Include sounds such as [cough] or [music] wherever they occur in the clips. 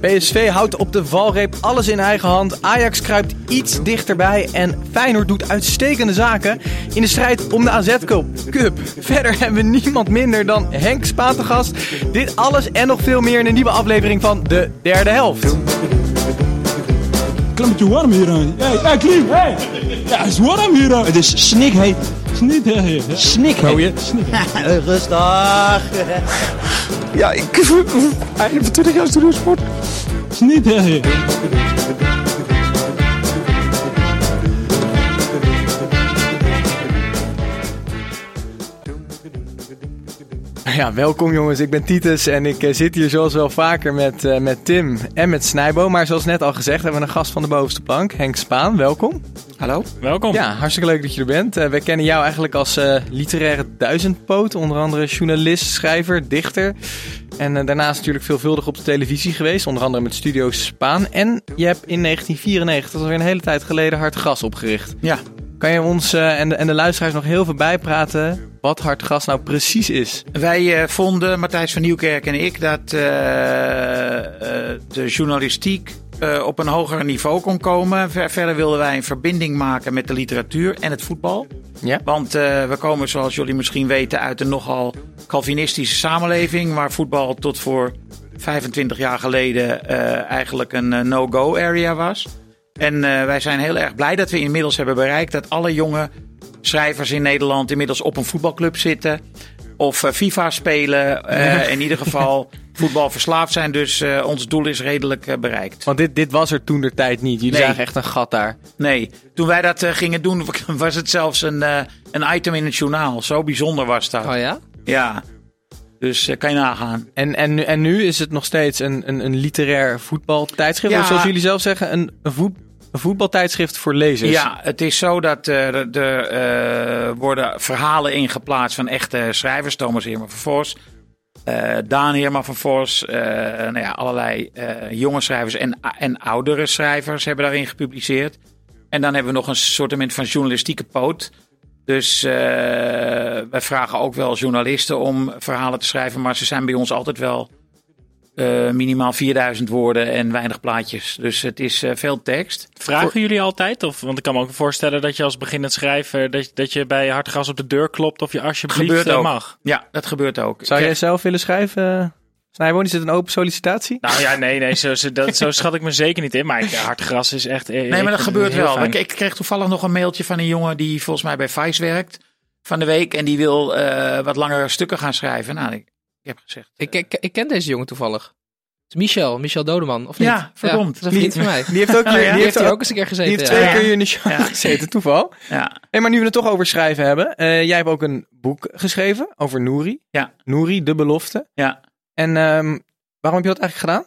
PSV houdt op de valreep alles in eigen hand. Ajax kruipt iets dichterbij. En Feyenoord doet uitstekende zaken in de strijd om de AZ Cup. Cup. Verder hebben we niemand minder dan Henk Spatengast. Dit alles en nog veel meer in een nieuwe aflevering van de derde helft. Klimmetje warm hier aan. Hey, hey, Klim, hey! Ja, het is warm hier aan. Het is snikheet. Snikheet. Snikheet. [laughs] Snikheet. Rustig. Ja, ik... Einde van 20 jaar studiosport. Snikheet. Ja, welkom jongens. Ik ben Titus en ik eh, zit hier zoals wel vaker met, eh, met Tim en met Snijbo. Maar zoals net al gezegd hebben we een gast van de bovenste plank, Henk Spaan. Welkom. Hallo. Welkom. Ja, hartstikke leuk dat je er bent. Uh, wij kennen jou eigenlijk als uh, literaire duizendpoot. Onder andere journalist, schrijver, dichter. En uh, daarnaast natuurlijk veelvuldig op de televisie geweest. Onder andere met Studio Spaan. En je hebt in 1994, dat is alweer een hele tijd geleden, Hart Gas opgericht. Ja. Kan je ons en, de, en de luisteraars nog heel veel bijpraten wat Hart Gas nou precies is? Wij vonden, Matthijs van Nieuwkerk en ik, dat de journalistiek op een hoger niveau kon komen. Ver, verder wilden wij een verbinding maken met de literatuur en het voetbal. Ja. Want uh, we komen, zoals jullie misschien weten, uit een nogal Calvinistische samenleving. Waar voetbal tot voor 25 jaar geleden uh, eigenlijk een no-go area was. En wij zijn heel erg blij dat we inmiddels hebben bereikt dat alle jonge schrijvers in Nederland inmiddels op een voetbalclub zitten of uh, FIFA spelen. Uh, in ieder geval voetbal verslaafd zijn. Dus ons doel is redelijk bereikt. Want dit, dit was er toen de tijd niet. Jullie Nee. zagen echt een gat daar. Nee, toen wij dat gingen doen [laughs] was het zelfs een, een item in het journaal. Zo bijzonder was dat. Oh ja? Ja, dus kan je nagaan. En, en, nu- en nu is het nog steeds een, een, een literair voetbaltijdschrift. Ja. Of zoals jullie zelf zeggen, een, een, voet, een voetbaltijdschrift voor lezers. Ja, het is zo dat er er, eh, worden verhalen ingeplaatst van echte schrijvers. Thomas Heerma van Vos, eh, Daan Heerma van Vos. eh, nou ja, allerlei jonge schrijvers en, en oudere schrijvers hebben daarin gepubliceerd. En dan hebben we nog een soort van journalistieke poot. Dus wij vragen ook wel journalisten om verhalen te schrijven. Maar ze zijn bij ons altijd wel eh, minimaal 4000 woorden en weinig plaatjes. Dus het is eh, veel tekst. Vragen jullie altijd? Of, want ik kan me ook voorstellen dat je als beginnend schrijver... dat, dat je bij Hartgras op de deur klopt of je alsjeblieft Gebeurt ook. mag. Ja, dat gebeurt ook. Zou jij zelf willen schrijven, uh, Snijboon? Is dit een open sollicitatie? Nou ja, nee, nee zo, zo, dat, zo [laughs] schat ik me zeker niet in. Maar ik, Hartgras is echt... Nee, maar dat gebeurt het wel. Ik, ik kreeg toevallig nog een mailtje van een jongen die volgens mij bij Vice werkt van de week. En die wil eh, wat langere stukken gaan schrijven. Nou, ik, ik heb gezegd. Ik, ik, ik ken deze jongen toevallig. Het is Michel, Michel Dodeman, of niet? Ja, verdomd. dat is een vriend van mij. Die heeft ook, Oh, ja? die Die heeft hier ook, ook eens een keer die gezeten. heeft ja. twee Ja. keer hier in de show Ja. gezeten, toeval. Ja, Hey, maar nu we het toch over schrijven hebben. eh, jij hebt ook een boek geschreven over Nouri. Ja. Nouri, de belofte. ja. En ehm, waarom heb je dat eigenlijk gedaan?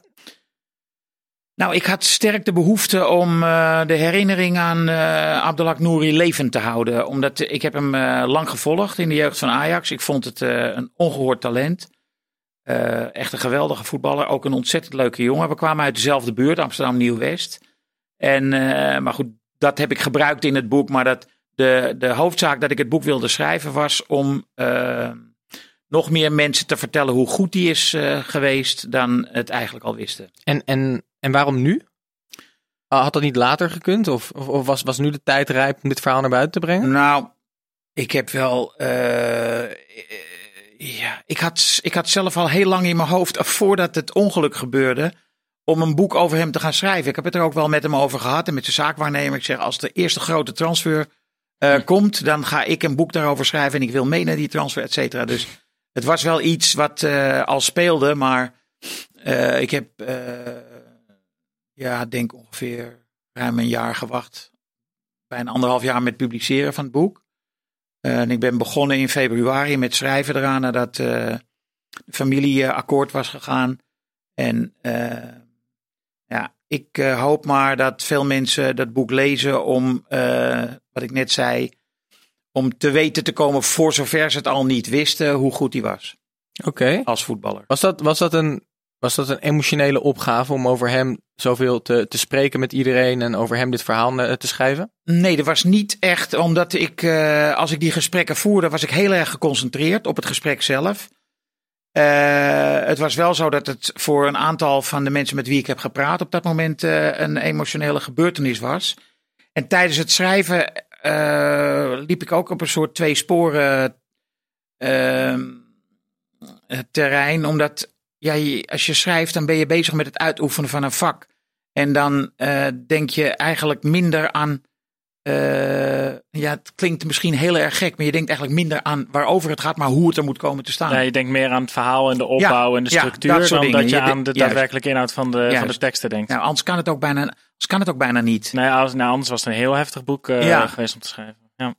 Nou, ik had sterk de behoefte om eh, de herinnering aan eh Abdelak Nouri levend te houden. Omdat eh, ik heb hem eh, lang gevolgd in de jeugd van Ajax. Ik vond het eh, een ongehoord talent. Eh, echt een geweldige voetballer. Ook een ontzettend leuke jongen. We kwamen uit dezelfde buurt, Amsterdam Nieuw-West. En, eh, maar goed, dat heb ik gebruikt in het boek. Maar dat de, de hoofdzaak dat ik het boek wilde schrijven was om eh, nog meer mensen te vertellen hoe goed hij is geweest dan het eigenlijk al wisten. En, en, en waarom nu? Ah, Had dat niet later gekund? Of, of, of was, was nu de tijd rijp om dit verhaal naar buiten te brengen? Nou, ik heb wel. Eh, eh, ja, ik had, ik had zelf al heel lang in mijn hoofd, voordat het ongeluk gebeurde, om een boek over hem te gaan schrijven. Ik heb het er ook wel met hem over gehad en met zijn zaakwaarnemer. Ik zeg, als de eerste grote transfer eh, komt, dan ga ik een boek daarover schrijven en ik wil mee naar die transfer, et cetera. Dus het was wel iets wat eh, al speelde, maar eh, ik heb, eh, ja, denk ongeveer ruim een jaar gewacht. Bijna anderhalf jaar met publiceren van het boek. En ik ben begonnen in februari met schrijven eraan nadat de familie eh, akkoord was gegaan. En eh, ja, ik eh, hoop maar dat veel mensen dat boek lezen om, wat ik net zei, om te weten te komen, voor zover ze het al niet wisten, hoe goed hij was Oké. als voetballer. Was dat, was, dat een, was dat een emotionele opgave om over hem zoveel te, te spreken met iedereen en over hem dit verhaal eh, te schrijven? Nee, dat was niet echt, omdat ik, eh, als ik die gesprekken voerde, was ik heel erg geconcentreerd op het gesprek zelf. Eh, het was wel zo dat het voor een aantal van de mensen met wie ik heb gepraat op dat moment een emotionele gebeurtenis was. En tijdens het schrijven liep ik ook op een soort twee sporen terrein. Omdat ja, je- als je schrijft, dan ben je bezig met het uitoefenen van een vak. En dan eh, denk je eigenlijk minder aan. eh, ja, het klinkt misschien heel erg gek, maar je denkt eigenlijk minder aan waarover het gaat, maar hoe het er moet komen te staan. Nee, je denkt meer aan het verhaal en de opbouw en de ja, structuur dat soort dan dingen. dat je Je aan de daadwerkelijke inhoud van de, van de teksten denkt. Nou, anders kan het ook bijna, anders kan het ook bijna niet. Nee, als, nou, anders was het een heel heftig boek eh, Ja. geweest om te schrijven. Ja.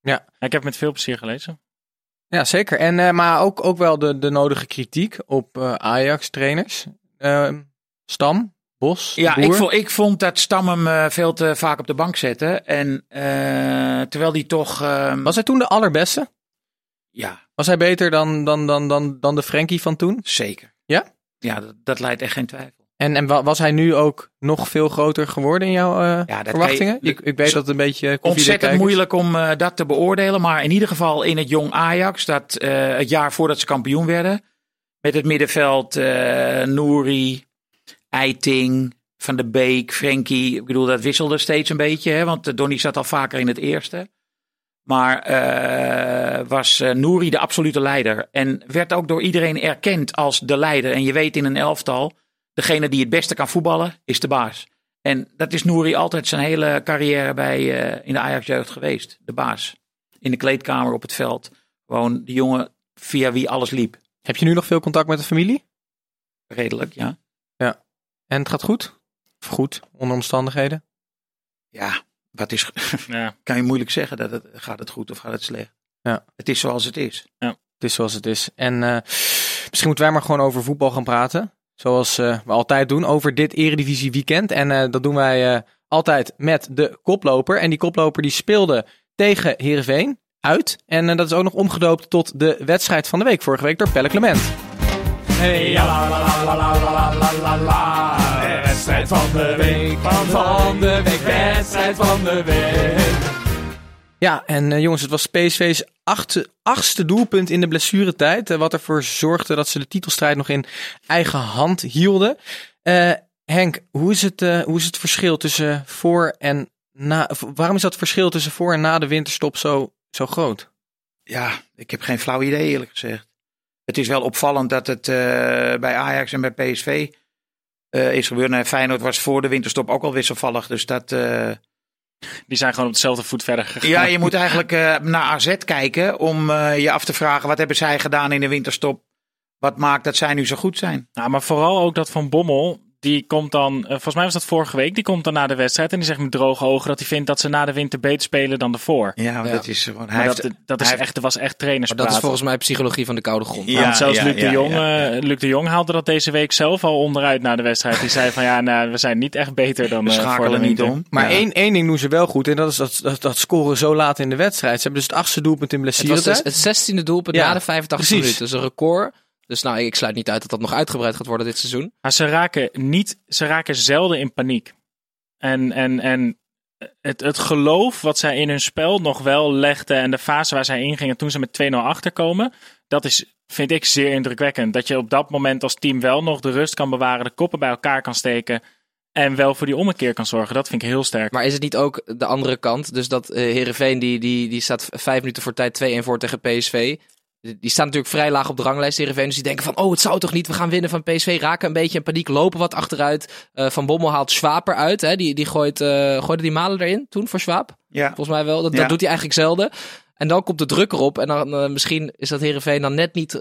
Ja. Ik heb het met veel plezier gelezen. Ja, zeker. En, eh, maar ook, ook wel de, de nodige kritiek op eh, Ajax-trainers. Ehm, Stam, Bos, Ja, ik vond, ik vond dat Stam hem eh, veel te vaak op de bank zette. En terwijl die toch. ehm, Was hij toen de allerbeste? Ja, Was hij beter dan, dan, dan, dan, dan de Frenkie van toen? zeker. Ja? Ja, dat, dat leidt echt geen twijfel. En, en wa- was hij nu ook nog veel groter geworden in jouw eh, kan je- verwachtingen? ik, ik weet dat het een beetje koffiedik Ontzettend moeilijk om eh, dat te beoordelen. Maar in ieder geval in het jong Ajax, dat eh, het jaar voordat ze kampioen werden. Met het middenveld eh Nouri, Eiting, Van de Beek, Frenkie. Ik bedoel, dat wisselde steeds een beetje. Hè, want eh, Donny zat al vaker in het eerste. Maar eh, was eh Nouri de absolute leider. En werd ook door iedereen erkend als de leider. En je weet in een elftal, degene die het beste kan voetballen, is de baas. En dat is Nouri altijd zijn hele carrière bij, eh, in de Ajax-jeugd geweest. De baas. In de kleedkamer, op het veld. Gewoon de jongen via wie alles liep. Heb je nu nog veel contact met de familie? Redelijk, ja. En het gaat goed? Of goed, onder omstandigheden? Ja, wat is, [laughs] Ja. kan je moeilijk zeggen. Dat het, gaat het goed of gaat het slecht? Ja. Het is zoals het is. Het is zoals het is. En eh, misschien moeten wij maar gewoon over voetbal gaan praten. Zoals eh, we altijd doen over dit Eredivisie weekend. En eh, dat doen wij eh, altijd met de koploper. En die koploper die speelde tegen Heerenveen uit. En dat is ook nog omgedoopt tot de wedstrijd van de week vorige week door Pelle Clement. Hey, la, la, la, wedstrijd van de week, van, van de week, wedstrijd van de week. Ja, en eh, jongens, het was PSV's achtste, doelpunt in de blessuretijd. eh, wat ervoor zorgde dat ze de titelstrijd nog in eigen hand hielden. Eh, Henk, hoe is, het, hoe is het verschil tussen voor en na... Waarom is dat verschil tussen voor en na de winterstop zo, zo groot? Ja, ik heb geen flauw idee eerlijk gezegd. Het is wel opvallend dat het bij Ajax en bij PSV is gebeurd. Feyenoord was voor de winterstop ook al wisselvallig. Dus dat... Die zijn gewoon op dezelfde voet verder gegaan. Ja, je moet eigenlijk eh, naar AZ kijken om eh, je af te vragen wat hebben zij gedaan in de winterstop. Wat maakt dat zij nu zo goed zijn? Nou, maar vooral ook dat van Bommel. Die komt dan, eh, volgens mij was dat vorige week, die komt dan na de wedstrijd en die zegt met droge ogen dat hij vindt dat ze na de winter beter spelen dan ervoor. Ja, maar Ja. dat is gewoon. Hij heeft, dat, dat is hij echt, dat was echt Maar trainerspraat. dat is volgens mij psychologie van de koude grond. Ja, Want zelfs ja, Luc, de Jong, ja, Luc de Jong haalde dat deze week zelf al onderuit na de wedstrijd. Die zei van ja, nou, we zijn niet echt beter dan we eh, voor de schakelen niet om. Maar Ja. één, één ding doen ze wel goed. En dat is dat, dat, dat scoren zo laat in de wedstrijd. Ze hebben dus het achtste doelpunt in Het was blessuretijd. dus het zestiende doelpunt Ja, na de 85 precies. minuten. Dus een record. Dus nou, ik sluit niet uit dat dat nog uitgebreid gaat worden dit seizoen. Maar ze raken, niet, ze raken zelden in paniek. En, en, en het, het geloof wat zij in hun spel nog wel legden en de fase waar zij ingingen toen ze met 2-0 achterkomen, dat is, vind ik zeer indrukwekkend. Dat je op dat moment als team wel nog de rust kan bewaren, de koppen bij elkaar kan steken en wel voor die ommekeer kan zorgen. Dat vind ik heel sterk. Maar is het niet ook de andere kant? Dus dat Heerenveen, die, die, die staat vijf minuten voor tijd 2-1 voor tegen PSV. Die staat natuurlijk vrij laag op de ranglijst, Heerenveen. Dus die denken van, oh, het zou toch niet, we gaan winnen van PSV. Raken een beetje in paniek, lopen wat achteruit. Eh, van Bommel haalt Schwab eruit. Hè? Die, die gooit, eh, gooide die Malen erin toen voor Schwab? Ja. Volgens mij wel. Dat, Ja. dat doet hij eigenlijk zelden. En dan komt de druk erop. En dan eh, misschien is dat Heerenveen dan net niet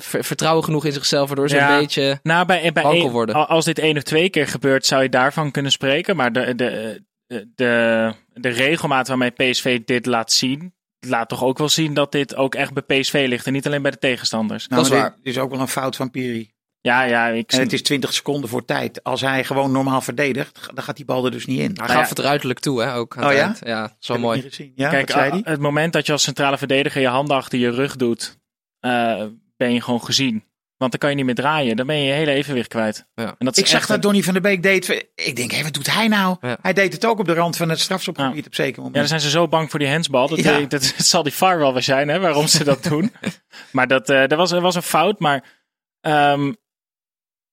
ver- vertrouwen genoeg in zichzelf. Waardoor ze Ja. een beetje... Nou, bij, bij worden. al- als dit één of twee keer gebeurt, zou je daarvan kunnen spreken. Maar de, de, de, de, de regelmaat waarmee PSV dit laat zien, laat toch ook wel zien dat dit ook echt bij PSV ligt en niet alleen bij de tegenstanders. Nou, Dat is waar. dit is ook wel een fout van Piri. Ja, ja, ik En het is 20 seconden voor tijd. Als hij gewoon normaal verdedigt, dan gaat die bal er dus niet in. Hij Nou gaf het er uiterlijk toe, hè? Ook Oh het ja? eind. Ja, zo Heb mooi. Ja, Kijk, het moment dat je als centrale verdediger je handen achter je rug doet, eh, ben je gewoon gezien. Want dan kan je niet meer draaien. Dan ben je je hele evenwicht kwijt. Ja. En dat is Ik zag dat een- Donny van der Beek deed. Ik denk, hé, wat doet hij nou? Ja. Hij deed het ook op de rand van het strafschopgebied op zeker Ja, moment. dan zijn ze zo bang voor die handsbal. Dat, Ja. dat, dat zal die VAR wel weer zijn, hè, waarom ze dat doen. [laughs] maar dat, eh er, was, er was een fout. Maar ehm,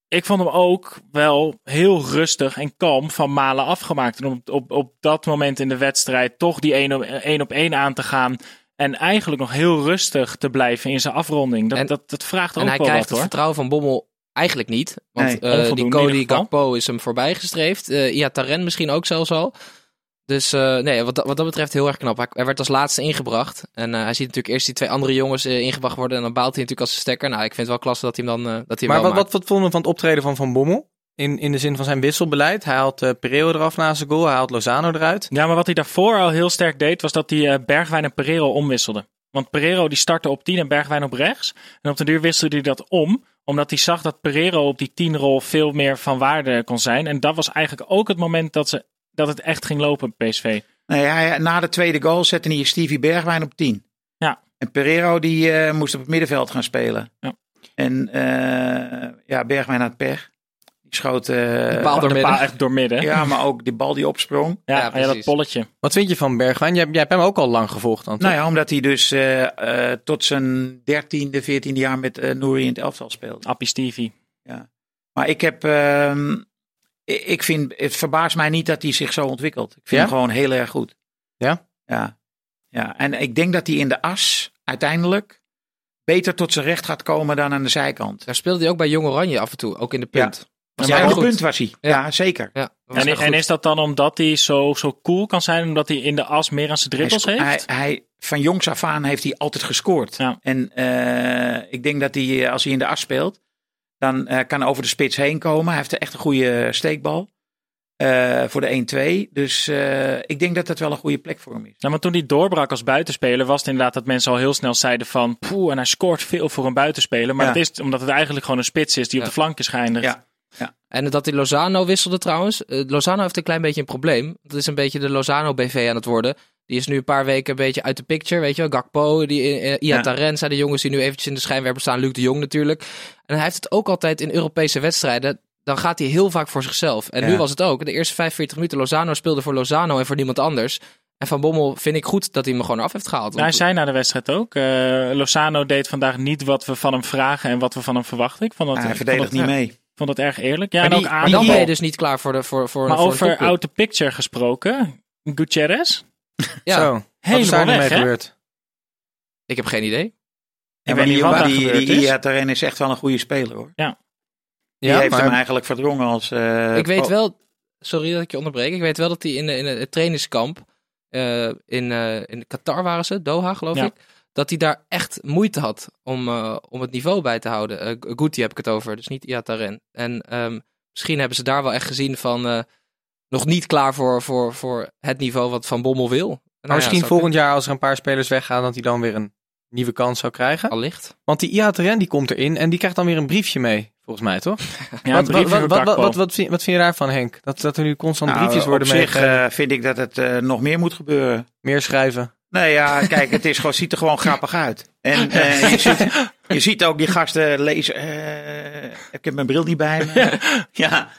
ik vond hem ook wel heel rustig en kalm van Malen afgemaakt. En op, op, op dat moment in de wedstrijd toch die op één, op één aan te gaan. En eigenlijk nog heel rustig te blijven in zijn afronding. Dat, En- dat, dat vraagt En ook hij wel krijgt wat het hoor. vertrouwen van Bommel eigenlijk niet. Want Nee, eh, die Cody. Gakpo is hem voorbij gestreefd. Eh Ia Taren misschien ook zelfs al. Dus eh, nee, wat, dat- wat dat betreft heel erg knap. Hij, hij werd als laatste ingebracht. En eh, hij ziet natuurlijk eerst die twee andere jongens eh, ingebracht worden. En dan baalt hij natuurlijk als een stekker. Nou, ik vind het wel klasse dat hij hem dan eh, dat hij Maar wel wat, wat, wat vonden we van het optreden van Van Bommel? In, in de zin van zijn wisselbeleid. Hij haalt uh, Pereiro eraf na zijn goal. Hij haalt Lozano eruit. Ja, maar wat hij daarvoor al heel sterk deed, was dat hij eh, Bergwijn en Pereiro omwisselde. Want Pereiro die startte op 10 en Bergwijn op rechts. En op de duur wisselde hij dat om, omdat hij zag dat Pereiro op die 10-rol veel meer van waarde kon zijn. En dat was eigenlijk ook het moment dat, ze, dat het echt ging lopen bij PSV. Nee, hij, na de tweede goal zette hij Stevie Bergwijn op 10. Ja. En Pereiro die eh, moest op het middenveld gaan spelen. Ja. En eh, ja, Bergwijn had pech. Schoot... eh, De paal De doormidden. paal echt doormidden. Ja, ja, maar ook die bal die opsprong. ja, Ja, ja, dat polletje. Wat vind je van Bergwijn? Jij, jij hebt hem ook al lang gevolgd dan? Nou ja, omdat hij dus eh, eh, tot zijn dertiende, veertiende jaar met eh Nouri in het elftal speelde. Appie Stevie. Maar ik heb... ehm, ik ik vind, het verbaast mij niet dat hij zich zo ontwikkelt. Ik vind Ja? hem gewoon heel erg goed. Ja? Ja. ja. En ik denk dat hij in de as uiteindelijk beter tot zijn recht gaat komen dan aan de zijkant. Daar speelde hij ook bij Jong Oranje af en toe. Ook in de punt. Was Ja, op punt was hij. Ja, Ja. zeker. Ja, En, en is dat dan omdat hij zo, zo cool kan zijn, omdat hij in de as meer aan zijn dribbels hij, heeft? Hij, hij, van jongs af aan heeft hij altijd gescoord. Ja. En eh, ik denk dat hij, eh, als hij in de as speelt, dan eh, kan hij over de spits heen komen. Hij heeft echt een goede steekbal eh, voor de 1-2. Dus eh, ik denk dat dat wel een goede plek voor hem is. Nou, maar toen hij doorbrak als buitenspeler, was het inderdaad dat mensen al heel snel zeiden van, poeh, en hij scoort veel voor een buitenspeler. Maar Ja. dat is omdat het eigenlijk gewoon een spits is die op de flank is geëindigd. Ja. En dat hij Lozano wisselde trouwens. Eh, Lozano heeft een klein beetje een probleem. Dat is een beetje de Lozano BV aan het worden. Die is nu een paar weken een beetje uit de picture, weet je wel. Gakpo, die. Taren zijn de jongens die nu eventjes in de schijnwerper staan. Luc de Jong natuurlijk. En hij heeft het ook altijd in Europese wedstrijden. Dan gaat hij heel vaak voor zichzelf. En Ja. nu was het ook. De eerste 45 minuten Lozano speelde voor Lozano en voor niemand anders. En Van Bommel vind ik goed dat hij hem gewoon af heeft gehaald. Nou, hij zei na de wedstrijd ook, eh, Lozano deed vandaag niet wat we van hem vragen en wat we van hem verwachten. Ik vond dat, hij ik verdedigt niet mee. Vond dat erg eerlijk. Ja, Maar en ook dan ben je dus niet klaar voor, de, voor, voor, Maar voor over out the picture gesproken, Gutierrez, [laughs] Ja, Zo. Wat is helemaal mee weg, hè? gebeurd? ik heb geen idee. Ik Ja, weet maar niet die, wat die, die is. Ia is echt wel een goede speler hoor. Die Ja, heeft hem eigenlijk verdrongen als... eh, ik weet oh, wel, sorry dat ik je onderbreek. Ik weet wel dat hij in, de, in het trainingskamp eh, in, eh, in Qatar waren ze, Doha geloof Ja. ik. Dat hij daar echt moeite had om, eh, om het niveau bij te houden. Eh Guti heb ik het over, dus niet Iataren. En ehm, misschien hebben ze daar wel echt gezien van eh, nog niet klaar voor, voor, voor het niveau wat Van Bommel wil. Nou maar misschien volgend jaar als er een paar spelers weggaan, dat hij dan weer een nieuwe kans zou krijgen. Allicht. Want die Iataren die komt erin en die krijgt dan weer een briefje mee. Volgens mij, toch? [laughs] Ja, wat, een briefje wat, wat, wat, wat, wat, vind, wat vind je daarvan, Henk? Dat, dat er nu constant nou, briefjes worden Op zich meegegeven. eh, vind ik dat het eh, nog meer moet gebeuren. Meer schrijven. Nee, ja, kijk, het is gewoon, ziet er gewoon grappig uit. En eh, je, ziet, je ziet ook die gasten lezen. eh, ik heb mijn bril niet bij me. ja,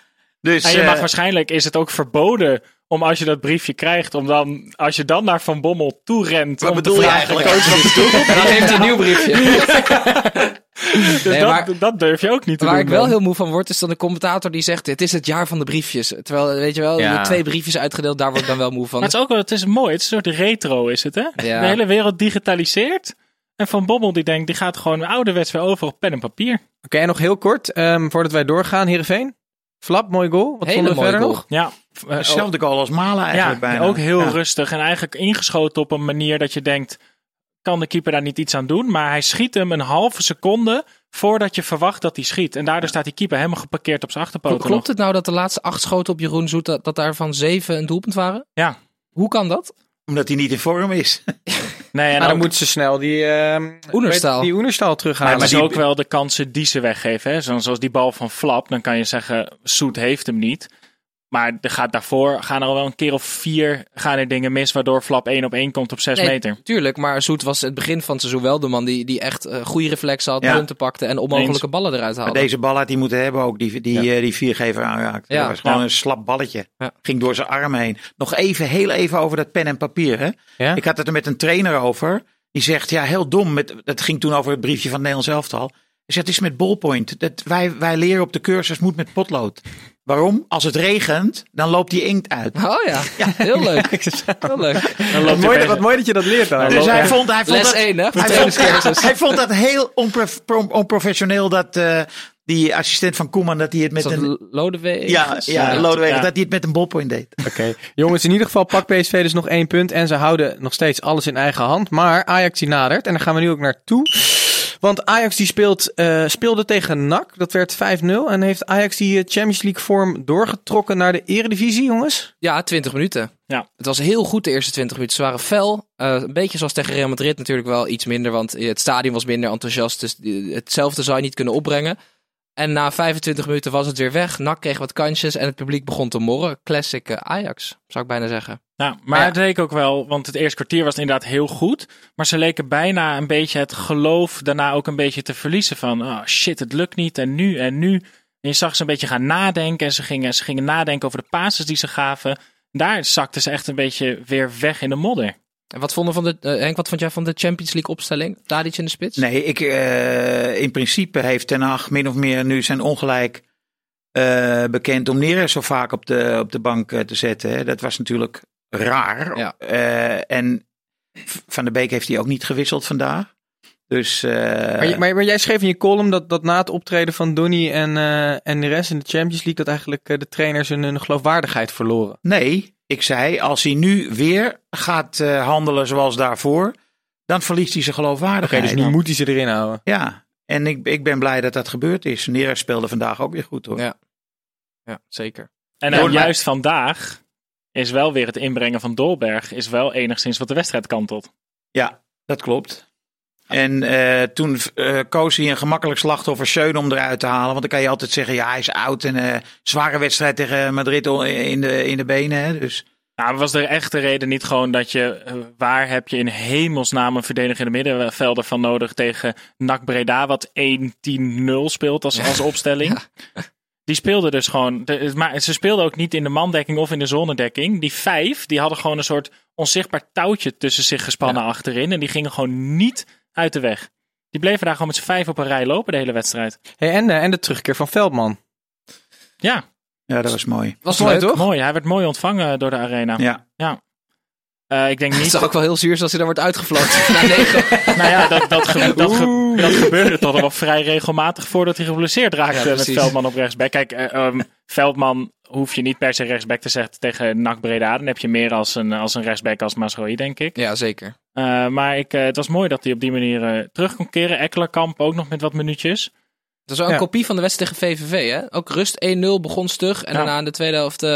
dus. En je eh, mag waarschijnlijk is het ook verboden om als je dat briefje krijgt, om dan, als je dan naar Van Bommel toe rent. wat om te bedoel je vragen- eigenlijk? Coach, wat bedoel je? En dan heeft hij een nieuw briefje. [laughs] [laughs] Dus Nee, dat, maar- dat durf je ook niet te Waar doen. ik wel heel moe van word, is dan de commentator die zegt: Het is het jaar van de briefjes. Terwijl, weet je wel, Ja. er twee briefjes uitgedeeld, daar word ik dan wel moe van. Maar het is ook wel, het is mooi. Het is een soort retro, is het hè? Ja. De hele wereld digitaliseert. En Van Bommel die denkt, die gaat gewoon ouderwets weer over op pen en papier. Oké, en nog heel kort, ehm, voordat wij doorgaan, Heerenveen. Flap, mooi goal. Wat Hele vonden we mooie verder goal. nog? Ja, Hetzelfde goal als Malen eigenlijk ja bijna. ook heel Ja. rustig en eigenlijk ingeschoten op een manier dat je denkt, kan de keeper daar niet iets aan doen? Maar hij schiet hem een halve seconde voordat je verwacht dat hij schiet. En daardoor staat die keeper helemaal geparkeerd op zijn achterpoten Klopt nog. het nou dat de laatste acht schoten op Jeroen Zoet, dat, dat daarvan zeven een doelpunt waren? Ja. Hoe kan dat? Omdat hij niet in vorm is. [laughs] Nee, en dan ook- moeten ze snel die, ehm Oenerstal. Die terughalen. Maar het is die- ook wel de kansen die ze weggeven. Hè? Zo- Zoals die bal van Flap. Dan kan je zeggen, Soet heeft hem niet. Maar er gaat daarvoor gaan er al wel een keer of vier gaan er dingen mis. Waardoor Flap één op één komt op zes Nee, meter. Tuurlijk, maar Zoet was het begin van het seizoen wel de man die, die echt eh, goede reflexen had, Ja. punten pakte en onmogelijke Eens. ballen eruit Maar haalde. deze bal had hij moeten hebben ook, die, die, eh, die viergever aanraakt. Ja. Dat was gewoon Ja. een slap balletje. Ja. Ging door zijn arm heen. Nog even, heel even over dat pen en papier. Hè? Ja? Ik had het er met een trainer over. Die zegt, ja, heel dom. Met, dat ging toen over het briefje van het Nederlands elftal. Hij zegt, het is met ballpoint. Dat, wij, wij leren op de cursus, moet met potlood. Waarom? Als het regent, dan loopt die inkt uit. Oh ja, heel leuk. [laughs] Heel leuk. Dan Wat mooi, wat mooi dat je dat leert dan. Dus hij vond, hij vond Les dat, 1 hè, hij vond, trainingscursus. [laughs] hij vond dat heel onprof- pro- onprofessioneel dat eh, die assistent van Koeman, dat hij het met dat een... Lodewijk? Ja, ja, Ja. Lodewijk, Ja. dat hij het met een ballpoint deed. Oké. Jongens, in ieder geval pakt PSV dus nog één punt. En ze houden nog steeds alles in eigen hand. Maar Ajax die nadert. En daar gaan we nu ook naartoe. Want Ajax die speelt, eh, speelde tegen NAC. Dat werd 5-0. En heeft Ajax die eh, Champions League vorm doorgetrokken naar de eredivisie, jongens? Ja, 20 minuten. Ja. Het was heel goed de eerste 20 minuten. Ze waren fel. Eh, een beetje zoals tegen Real Madrid natuurlijk wel iets minder. Want het stadion was minder enthousiast. Dus hetzelfde zou je niet kunnen opbrengen. En na 25 minuten was het weer weg. NAC kreeg wat kansjes en het publiek begon te morren. Classic eh, Ajax, zou ik bijna zeggen. Ja, maar Ja. het leek ook wel, want het eerste kwartier was inderdaad heel goed. Maar ze leken bijna een beetje het geloof daarna ook een beetje te verliezen. Van oh shit, het lukt niet en nu en nu. En je zag ze een beetje gaan nadenken. En ze gingen, ze gingen nadenken over de passes die ze gaven. Daar zakten ze echt een beetje weer weg in de modder. En wat, vonden van de, eh, Henk, wat vond jij van de Champions League opstelling? Tadic in de spits? Nee, ik, eh, in principe heeft Ten Hag min of meer nu zijn ongelijk eh, bekend om Neres zo vaak op de, op de bank te zetten. Hè. Dat was natuurlijk raar. Ja. En Van der Beek heeft hij ook niet gewisseld vandaag. Dus eh, Maar, je- maar, maar jij schreef in je column dat, dat na het optreden van Donny en, eh, en de rest in de Champions League... dat eigenlijk eh, de trainers hun, hun geloofwaardigheid verloren. nee, ik zei als hij nu weer gaat eh, handelen zoals daarvoor, dan verliest hij zijn Oké, geloofwaardigheid. dus nu moet hij ze erin houden. Ja, en ik, ik ben blij dat dat gebeurd is. Neres speelde vandaag ook weer goed hoor. Ja. Ja, zeker. En Ja, maar- juist vandaag is wel weer het inbrengen van Dolberg. Is wel enigszins wat de wedstrijd kantelt. Ja, dat klopt. En eh, toen eh, koos hij een gemakkelijk slachtoffer Schöne om eruit te halen. Want dan kan je altijd zeggen, ja, hij is oud en eh, zware wedstrijd tegen Madrid in de, in de benen. Hè, dus Nou, was de echte reden niet gewoon dat je, waar heb je in hemelsnaam een verdedigende middenvelder van nodig tegen NAC Breda, wat 1-10-0 speelt als, als opstelling. Die speelde dus gewoon, de, maar ze speelden ook niet in de mandekking of in de zonedekking. Die vijf, die hadden gewoon een soort onzichtbaar touwtje tussen zich gespannen achterin. En die gingen gewoon niet uit de weg. Die bleven daar gewoon met z'n vijf op een rij lopen de hele wedstrijd. Hey, en, eh, en de terugkeer van Veldman. Ja, ja, dat was mooi. Was Mooi, leuk. toch? mooi. Hij werd mooi ontvangen door de arena. Ja, Eh, ik denk Het niet is ook wel heel zuur als hij er wordt uitgefloten. [laughs] Negen. Nou ja, dat, dat, ge- dat, ge- dat gebeurde toch wel vrij regelmatig voordat hij geblesseerd raakte Ja, met. Veldman op rechtsback. Kijk, eh, ehm, Veldman hoef je niet per se rechtsback te zetten tegen NAC Breda. Dan heb je meer als een, als een rechtsback als Masroi, denk ik. Ja, zeker. Eh, maar ik, eh, het was mooi dat hij op die manier eh, terug kon keren. Ekkelerkamp ook nog met wat minuutjes. Het was wel een Ja. kopie van de wedstrijd tegen VVV. Hè? Ook rust 1-0 begon stug. En Ja. daarna in de tweede helft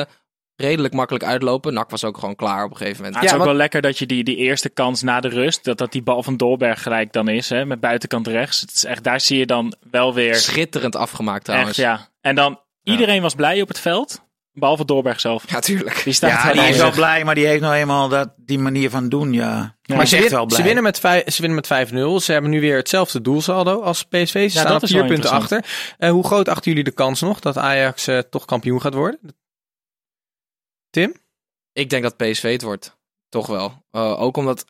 redelijk makkelijk uitlopen. Nak was ook gewoon klaar op een gegeven moment. Ah, het is ook wel lekker dat je die, die eerste kans na de rust, dat dat die bal van Dolberg gelijk dan is, hè, met buitenkant rechts. Het is echt, daar zie je dan wel weer Schitterend afgemaakt trouwens. echt, ja. En dan, iedereen was blij op het veld, behalve Dolberg zelf. Ja, tuurlijk. Die staat ja die is wel blij, maar die heeft nou eenmaal dat, die manier van doen. Ja, Ja. maar ze, ze win- wel blij. ze winnen met vijf- ze winnen met 5-0. Ze hebben nu weer hetzelfde doelsaldo als PSV. Ze Ja, staan vier punten achter. Eh, hoe groot achten jullie de kans nog dat Ajax eh, toch kampioen gaat worden? Tim? Ik denk dat PSV het wordt. Toch wel. Eh, ook omdat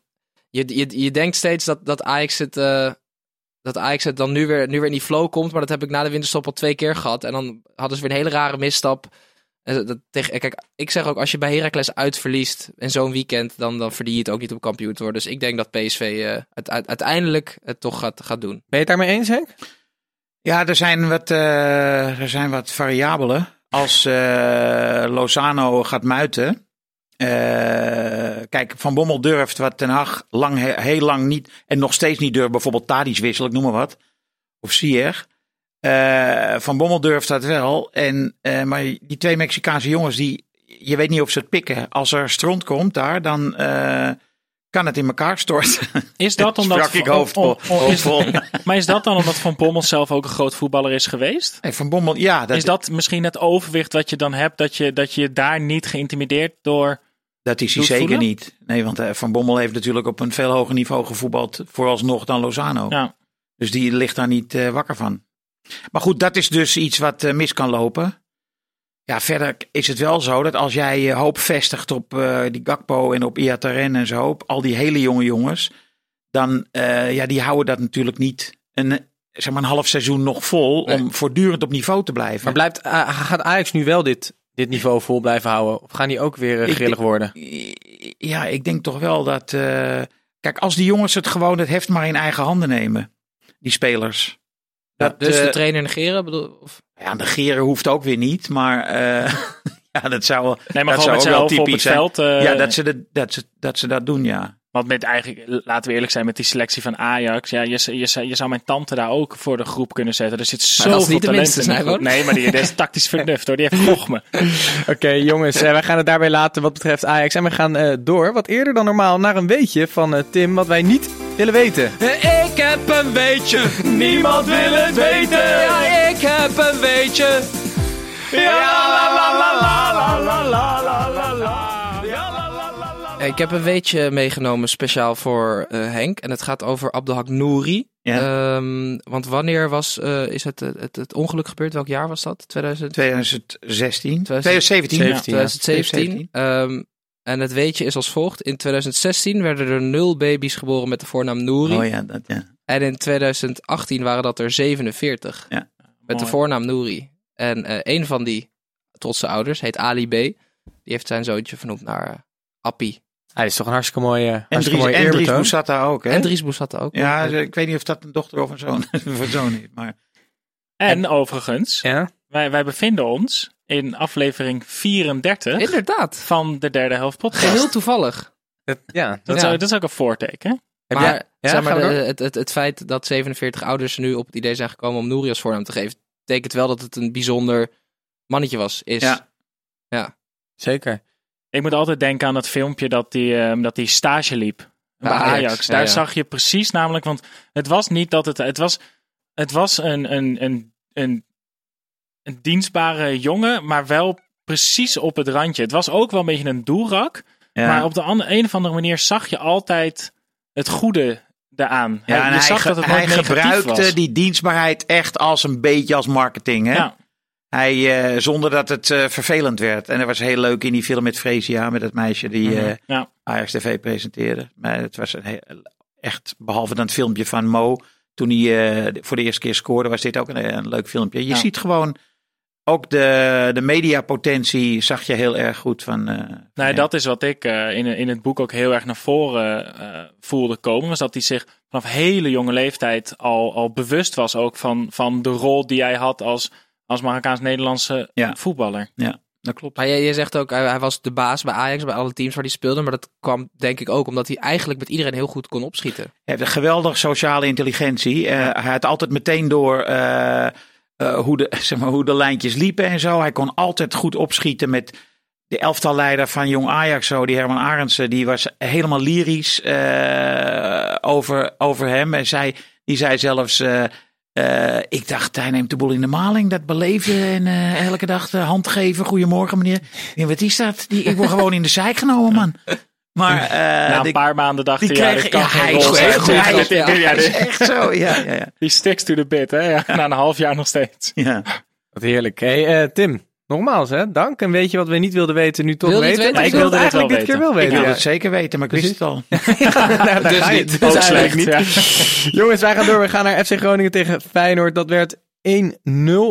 je, je, je denkt steeds dat, dat Ajax het... eh, dat Ajax het dan nu weer, nu weer in die flow komt. Maar dat heb ik na de winterstop al twee keer gehad. En dan hadden ze weer een hele rare misstap. Dat, tegen, kijk, ik zeg ook, als je bij Heracles uitverliest in zo'n weekend, dan, dan verdien je het ook niet om kampioen te worden. Dus ik denk dat PSV eh, het, uit- uiteindelijk het toch gaat, gaat doen. Ben je het daarmee eens, Henk? Ja, er zijn wat, eh, er zijn wat variabelen. Als eh, Lozano gaat muiten. eh, kijk, Van Bommel durft wat Ten Hag lang, he- heel lang niet. En nog steeds niet durft. Bijvoorbeeld Tadic wisselen, ik noem maar wat. Of Sier. Eh, van Bommel durft dat wel. En, eh, maar die twee Mexicaanse jongens, die, je weet niet of ze het pikken. Als er stront komt daar, dan eh, kan het in elkaar storten. Is dat [laughs] omdat... Sprak ik hoofdvol. om- om- is- hoofdvol. [laughs] maar is dat dan omdat Van Bommel zelf ook een groot voetballer is geweest? Hey, Van Bommel, ja, dat, is dat misschien het overwicht wat je dan hebt, dat je, dat je daar niet geïntimideerd door... dat is hij zeker voelen? niet. Nee, want Van Bommel heeft natuurlijk op een veel hoger niveau gevoetbald vooralsnog dan Lozano. Ja, Dus die ligt daar niet wakker van. Maar goed, dat is dus iets wat eh, mis kan lopen. Ja, verder is het wel zo dat als jij je hoop vestigt op eh, die Gakpo en op Iataren en zo, op al die hele jonge jongens, dan eh, ja, die houden dat natuurlijk niet een, eh, zeg maar een half seizoen nog vol Nee. om voortdurend op niveau te blijven. Maar blijft, gaat Ajax nu wel dit, dit niveau vol blijven houden? Of gaan die ook weer eh, grillig worden? Ja, ik denk toch wel dat. eh, kijk, als die jongens het gewoon het heft maar in eigen handen nemen, die spelers. Dat, Dus de trainer negeren? Bedoel, of, ja, negeren hoeft ook weer niet, maar eh, [laughs] ja, dat zou, wel- nee, maar dat gewoon zou met ook z'n wel elf op het typisch zijn. veld. eh, ja, dat ze, de, dat, ze, dat ze dat doen, ja. Want met eigenlijk, laten we eerlijk zijn, met die selectie van Ajax. Ja, je, je, zou mijn tante daar ook voor de groep kunnen zetten. Er zit dat is zoveel niet de talent minste, in. Nee, maar die, die is tactisch [laughs] vernuft hoor. Die heeft gochme. Oké, jongens, eh, wij gaan het daarbij laten wat betreft Ajax. En we gaan eh, door, wat eerder dan normaal, naar een weetje van Tim, wat wij niet willen weten. Ik heb een weetje, niemand wil het weten. Ja, ik heb een weetje. Ik heb een weetje meegenomen speciaal voor eh, Henk. En het gaat over Abdelhak Nouri. Ja. Ehm, want wanneer was, eh, is het, het, het ongeluk gebeurd? Welk jaar was dat? 2000? 2016, 2017. 17, ja. 2017. Ehm, en het weetje is als volgt. In 2016 werden er nul baby's geboren met de voornaam Nouri. Oh ja, dat, ja. En in 2018 waren dat er 47. Ja. Met de voornaam Nouri. En eh, een van die trotse ouders heet Ali B. Die heeft zijn zoontje vernoemd naar eh, Appie. Hij is toch een hartstikke mooie, En hartstikke Dries, mooie en Dries. Boussata ook, hè? En Dries Boussata ook. ja, ik weet niet of dat een dochter of een zoon, [laughs] of een zoon is. Maar En overigens, Ja? wij, wij bevinden ons in aflevering 34 Inderdaad. van de derde helft podcast. Geheel toevallig. Dat, ja. Dat, is, Ja. ook- dat is ook een voorteken. Heb maar jij- ja, zeg maar de- door. het, het, het feit dat 47 ouders nu op het idee zijn gekomen om Nouri als voornaam te geven, betekent wel dat het een bijzonder mannetje was. Is. Ja. Zeker. Ik moet altijd denken aan dat filmpje dat die, ehm, dat die stage liep. Bij Ajax. Ajax, ja, Daar ja. zag je precies namelijk, want het was niet dat het. Het was, het was een, een, een, een, een dienstbare jongen, maar wel precies op het randje. Het was ook wel een beetje een doelrak. ja. Maar op de andere, een of andere manier zag je altijd het goede eraan. ja, je hij, zag dat het hij gebruikte was. die dienstbaarheid echt als een beetje als marketing, hè? Ja, Hij, eh, zonder dat het eh, vervelend werd. En dat was heel leuk in die film met Fresia, met dat meisje die Mhm, eh, ja. Ajax TV presenteerde. Maar het was een heel- echt, behalve dan het filmpje van Mo, toen hij eh, voor de eerste keer scoorde, was dit ook een, een leuk filmpje. Je Ja. ziet gewoon, ook de, de mediapotentie zag je heel erg goed van... eh, Nee, dat is wat ik eh, in, in het boek ook heel erg naar voren eh, voelde komen. Was dat hij zich vanaf hele jonge leeftijd al, al bewust was ook van, van de rol die hij had als, als Marokkaans-Nederlandse Ja. voetballer. Dat klopt. Maar jij, jij zegt ook, hij, hij was de baas bij Ajax, bij alle teams waar hij speelde. Maar dat kwam denk ik ook omdat hij eigenlijk met iedereen heel goed kon opschieten. Hij heeft een geweldige sociale intelligentie. Eh, Hij had altijd meteen door eh, hoe, de, [laughs] zeg maar, hoe de lijntjes liepen en zo. Hij kon altijd goed opschieten met de elftalleider van Jong Ajax, zo, die Herman Arendsen. Die was helemaal lyrisch eh, over, over hem. En zei, die zei zelfs... eh, ik dacht, hij neemt de boel in de maling. Dat beleefde en elke dag de hand geven. Goedemorgen meneer. Ja, wat is dat? Die, ik word gewoon in de zijk genomen, man. [laughs] Maar eh, Na een die- paar maanden dacht die hij, ja, kreeg, kan ja, hij rol is zijn. echt goed. Hij is, Dit- dit- ja, ja, hij is dit- echt zo. Ja, ja, ja. Die sticks to the bit, hè? Ja, na een half jaar nog steeds. [laughs] ja. Wat heerlijk. Hey, eh, Tim, nogmaals hè, dank. En weet je wat we niet wilden weten, nu toch het weten? weten? Maar Ik wilde dit eigenlijk dit keer wel weten. Ik wil het zeker weten, maar ik wist het al. [laughs] [laughs] nou, daar ga je. niet. Dus Ook eigenlijk slecht. niet. Ja. Jongens, wij gaan door. We gaan naar FC Groningen tegen Feyenoord. Dat werd 1-0.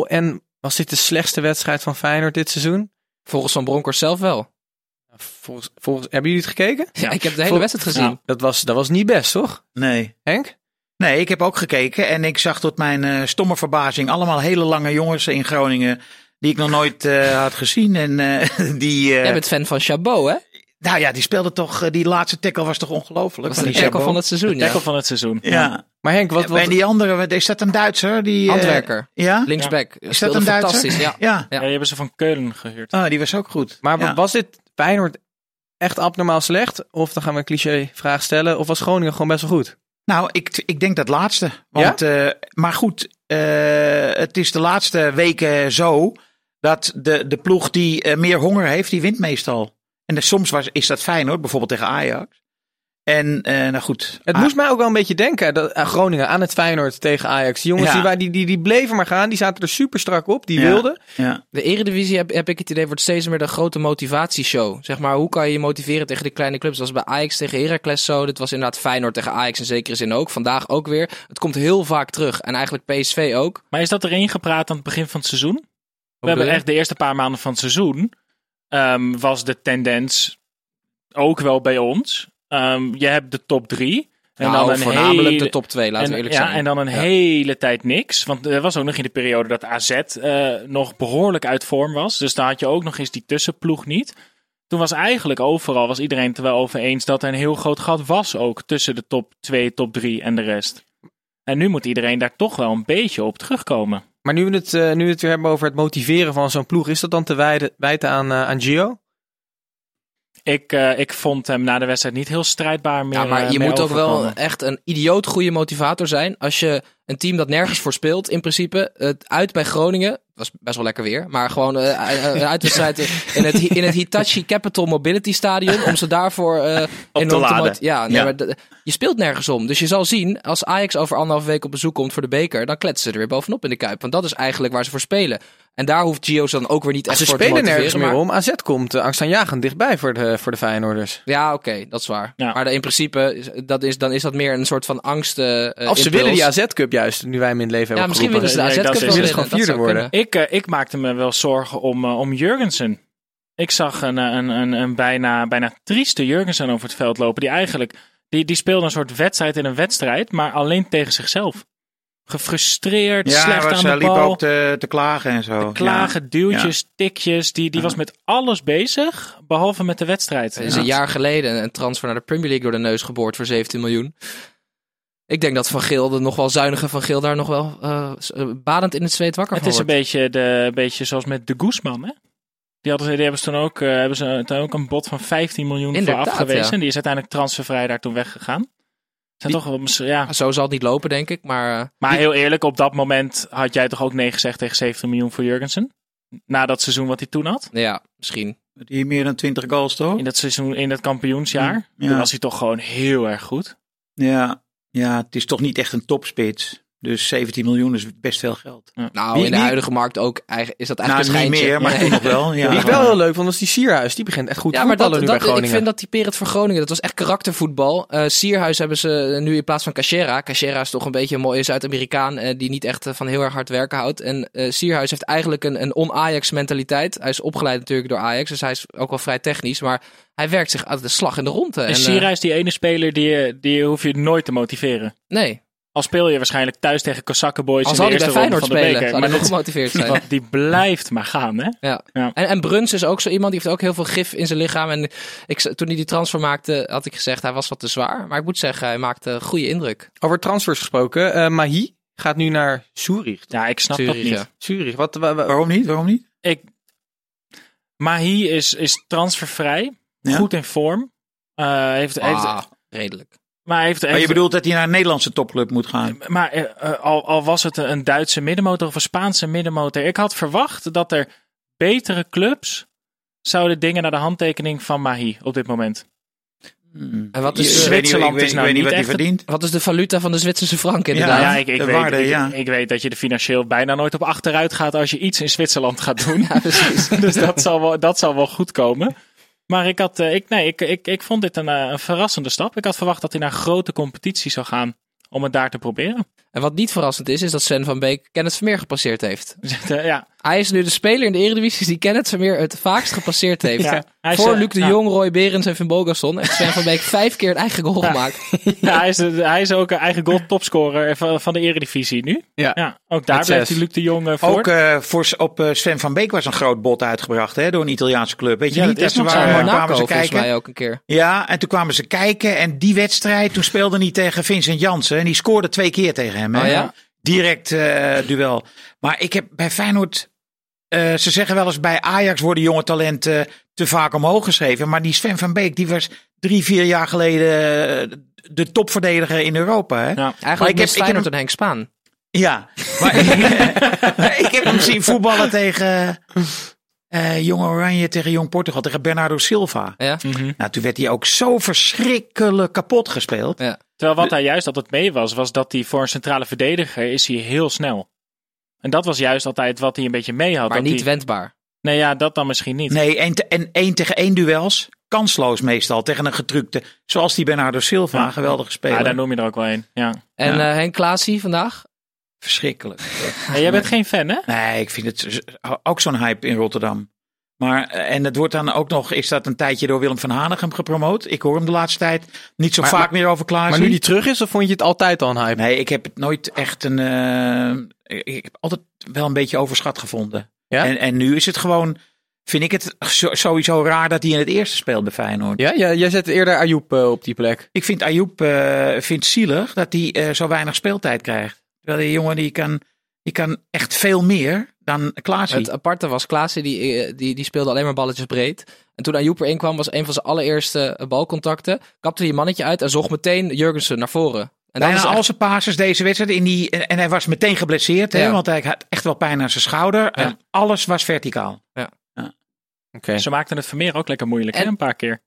En was dit de slechtste wedstrijd van Feyenoord dit seizoen? Volgens Van Bronckhorst zelf wel. Volgens, volgens, hebben jullie het gekeken? Ja, ik heb de hele Vol- wedstrijd gezien. Dat was, dat was niet best, toch? Nee. Henk? Nee, ik heb ook gekeken en ik zag tot mijn eh, stomme verbazing allemaal hele lange jongens in Groningen die ik nog nooit eh, had gezien. En eh, [laughs] die, eh, Jij bent fan van Chabot, hè? nou ja, die speelde toch, die laatste tackle was toch ongelooflijk. Was de die tackle Chabot. van het seizoen, ja. Tackle van het seizoen. Ja. Maar Henk, wat... wat En die andere, is dat een Duitser? Die, eh, Handwerker. ja? Linksback. Is dat Speelde een Duitser? fantastisch, ja. Ja. Ja. Ja, die hebben ze van Keulen gehuurd. Ah, die was ook goed. maar ja. was dit Feyenoord echt abnormaal slecht? Of dan gaan we een cliché vraag stellen. Of was Groningen gewoon best wel goed? Nou, ik, ik denk dat laatste. Want, eh, maar goed, eh, het is de laatste weken zo dat de, de ploeg die eh, meer honger heeft, die wint meestal. En soms was, is dat fijn hoor, bijvoorbeeld tegen Ajax. En eh, nou goed. Het Ah, moest mij ook wel een beetje denken dat, aan Groningen, aan het Feyenoord tegen Ajax. Die jongens Ja. die, die, die, die bleven maar gaan. Die zaten er super strak op. Die Ja. wilden. Ja. De Eredivisie heb, heb ik het idee wordt steeds meer de grote motivatieshow. Zeg maar, hoe kan je je motiveren tegen de kleine clubs? Dat was bij Ajax tegen Heracles zo. Dit was inderdaad Feyenoord tegen Ajax in zekere zin ook. Vandaag ook weer. Het komt heel vaak terug. En eigenlijk PSV ook. Maar is dat erin gepraat aan het begin van het seizoen? We hebben je? echt de eerste paar maanden van het seizoen. ehm, was de tendens ook wel bij ons. Ehm, je hebt de top drie. En nou, dan een voornamelijk hele, de top 2, laten en, we eerlijk ja, zijn. en dan een Ja. hele tijd niks. Want er was ook nog in de periode dat AZ eh, nog behoorlijk uit vorm was. Dus daar had je ook nog eens die tussenploeg niet. Toen was eigenlijk overal was iedereen het er wel over eens dat er een heel groot gat was ook tussen de top 2, top 3 en de rest. En nu moet iedereen daar toch wel een beetje op terugkomen. Maar nu we het, eh, nu we het weer hebben over het motiveren van zo'n ploeg. Is dat dan te wijden, wijten aan, eh, aan Gio? Ik, eh, ik vond hem na de wedstrijd niet heel strijdbaar meer. Ja, maar eh, je moet ook wel echt een idioot goede motivator zijn. Als je een team dat nergens voor speelt, in principe, het uit bij Groningen. Was best wel lekker weer. Maar gewoon eh, een uitwedstrijd in het, in het Hitachi Capital Mobility Stadion. Om ze daarvoor eh enorm laden. mot- Ja, nee, Ja. Maar je speelt nergens om. Dus je zal zien, als Ajax over anderhalf week op bezoek komt voor de beker. Dan kletsen ze er weer bovenop in de kuip. Want dat is eigenlijk waar ze voor spelen. En daar hoeft Gio's dan ook weer niet echt Ze voor te spelen nergens meer maar- om. AZ komt uh, angstaanjagend dichtbij voor de, voor de Feyenoorders. Ja, oké, dat is waar. Ja. Maar in principe, is- dat is, dan is dat meer een soort van angst. eh, eh, of ze impuls. willen die AZ-cup juist, nu wij hem in het leven Ja, hebben misschien geroepen. willen ze de Nee, AZ-cup willen ze winnen. gewoon vierde worden. kunnen. Ik, ik maakte me wel zorgen om, om Jurgensen. Ik zag een, een, een, een bijna, bijna trieste Jurgensen over het veld lopen. Die eigenlijk, die, die speelde een soort wedstrijd in een wedstrijd, maar alleen tegen zichzelf. Gefrustreerd, Ja, slecht was, aan de liep bal. ook te, te klagen en zo. Klagen, duwtjes, tikjes. Die, die was met alles bezig, behalve met de wedstrijd. Er is een jaar geleden een transfer naar de Premier League door de neus geboord voor 17 miljoen. Ik denk dat Van Geel, de nog wel zuinige Van Geel, daar nog wel eh, eh, badend in het zweet wakker Het van is een beetje, de, een beetje zoals met de Guzman, hè? Die, hadden, ze- die hebben ze toen ook, eh, hebben ze toen ook een bod van 15 miljoen Inderdaad, voor afgewezen. ja. En die is uiteindelijk transfervrij daar toen weggegaan. Zijn toch ja. Zo zal het niet lopen, denk ik. Maar eh, Maar heel eerlijk, op dat moment had jij toch ook nee gezegd tegen 70 miljoen voor Jurgensen? Na dat seizoen wat hij toen had? ja, misschien. Die meer dan 20 goals toch? In dat seizoen, in dat kampioensjaar? Ja. Toen was hij toch gewoon heel erg goed. Ja, ja, het is toch niet echt een topspits. Dus 17 miljoen is best veel geld. Nou, Wie- in de wie- huidige markt ook eigen- is dat Nou, eigenlijk niet een schijntje. meer, maar Nee. toen nog wel. Ja. Wie ik wel heel leuk vond, was die Sierhuis. Die begint echt goed te Ja, maar dat, nu dat, bij ik vind dat typerend voor Groningen. Dat was echt karaktervoetbal. Eh Sierhuis hebben ze nu in plaats van Cachera. Cachera is toch een beetje een mooie Zuid-Amerikaan eh, die niet echt eh, van heel erg hard werken houdt. En eh Sierhuis heeft eigenlijk een, een on-Ajax mentaliteit. Hij is opgeleid natuurlijk door Ajax, dus hij is ook wel vrij technisch. Maar hij werkt zich uit de slag in de ronde. En En, eh, Sierra is die ene speler die, je- die hoef je nooit te motiveren. nee, Al speel je waarschijnlijk thuis tegen Kosakkenboys al in de hij bij eerste ronde Feyenoord van de spelen. beker. Maar dit- gemotiveerd zijn. want die blijft maar gaan, hè? Ja. Ja. En, en Bruns is ook zo iemand die heeft ook heel veel gif in zijn lichaam. En ik, toen hij die transfer maakte, had ik gezegd hij was wat te zwaar. Maar ik moet zeggen, hij maakte een goede indruk. Over transfers gesproken. eh Mahi gaat nu naar Zurich. Ja, ik snap Zurich, dat niet. ja. Zurich, wat... wa- wa- Waarom niet? Waarom niet? Ik, Mahi is, is transfervrij. Ja. Goed in vorm. Eh, heeft, heeft, Ah, redelijk. Maar heeft, Maar je heeft- bedoelt dat hij naar een Nederlandse topclub moet gaan? Maar eh, eh, al, al was het een Duitse middenmotor of een Spaanse middenmotor. Ik had verwacht dat er betere clubs zouden dingen naar de handtekening van Mahi op dit moment. Hmm. En wat is, niet- Zwitserland weet- is nou ik weet niet niet wat hij echt verdient. wat is de valuta van de Zwitserse frank inderdaad? Ja, ik, weet, waarde, ik, ja. ik weet dat je er financieel bijna nooit op achteruit gaat als je iets in Zwitserland gaat doen. Ja, precies. [laughs] dus dat zal, wel, dat zal wel goed komen. Maar ik, had, eh, ik, nee, ik, ik, ik vond dit een, eh, een verrassende stap. Ik had verwacht dat hij naar grote competitie zou gaan om het daar te proberen. En wat niet verrassend is, is dat Sven van Beek Kenneth Vermeer gepasseerd heeft. [laughs] Ja, Hij is nu de speler in de Eredivisie die Kenneth Vermeer het vaakst gepasseerd heeft. Ja, hij is, Voor eh, Luc de ja. Jong, Roy Berends en Finn Bogason heeft Sven van Beek vijf keer een eigen goal gemaakt. [laughs] Ja, hij, is, de- hij is ook een eigen goal topscorer van, van de Eredivisie nu. Ja. ook daar blijft hij Luc de Jong eh, voor. Ook eh, voor, op eh, Sven van Beek was een groot bod uitgebracht hè, door een Italiaanse club. Weet je Ja, niet? dat is nog Monaco kwamen ze kijken. mij ook een keer. Ja, en toen kwamen ze kijken. En die wedstrijd, toen speelde hij tegen Vincent Jansen. En die scoorde twee keer tegen hem. Hè? Oh ja? Direct eh, duel. Maar ik heb bij Feyenoord eh, ze zeggen wel eens bij Ajax worden jonge talenten te vaak omhoog geschreven. Maar die Sven van Beek, die was drie, vier jaar geleden eh, de topverdediger in Europa. Hè? Ja. Eigenlijk ik heb- ik heb Feyenoord hem- en Henk Spaan. Ja, maar ik, [laughs] ik heb hem zien voetballen tegen eh Jong Oranje, tegen Jong Portugal, tegen Bernardo Silva. Ja? Mhm. Nou, toen werd hij ook zo verschrikkelijk kapot gespeeld. Ja. Terwijl wat daar juist altijd mee was, was dat hij voor een centrale verdediger is hij heel snel. En dat was juist altijd wat hij een beetje mee had. Maar dat niet hij- wendbaar. Nee, ja, dat dan misschien niet. Nee, en, te- en één tegen één duels, kansloos meestal, tegen een getrukte. Zoals die Bernardo Silva, Ja. geweldige speler. Ja, daar noem je er ook wel een. Ja. En Ja. eh, Henk Klaasie vandaag? Verschrikkelijk. [laughs] En jij bent geen fan, hè? Nee, ik vind het ook zo'n hype in Rotterdam. Maar, eh, en het wordt dan ook nog, is dat een tijdje door Willem van Hanegem gepromoot. Ik hoor hem de laatste tijd niet zo Maar- vaak maar- meer over Klaasie. Maar nu die terug is, of vond je het altijd al een hype? Nee, ik heb het nooit echt een. eh, ik heb altijd wel een beetje overschat gevonden. Ja? En, en nu is het gewoon. Vind ik het sowieso raar dat hij in het eerste speelt bij Feyenoord. Ja, jij, jij zet eerder Ayoub eh, op die plek. Ik vind Ayoub vindt zielig dat hij eh, zo weinig speeltijd krijgt. Terwijl die jongen die kan, die kan echt veel meer dan Klaasie. Het aparte was, Klaasie die, die, die speelde alleen maar balletjes breed. En toen Ayoub erin kwam, was een van zijn allereerste balcontacten. Kapte hij een mannetje uit en zocht meteen Jurgensen naar voren. En dan Bijna al zijn passes deze wedstrijd. In die, en hij was meteen geblesseerd, hè, Ja. want hij had echt wel pijn aan zijn schouder. En alles was verticaal. Oké. Ze maakten het Vermeer ook lekker moeilijk, En- hè? Een paar keer.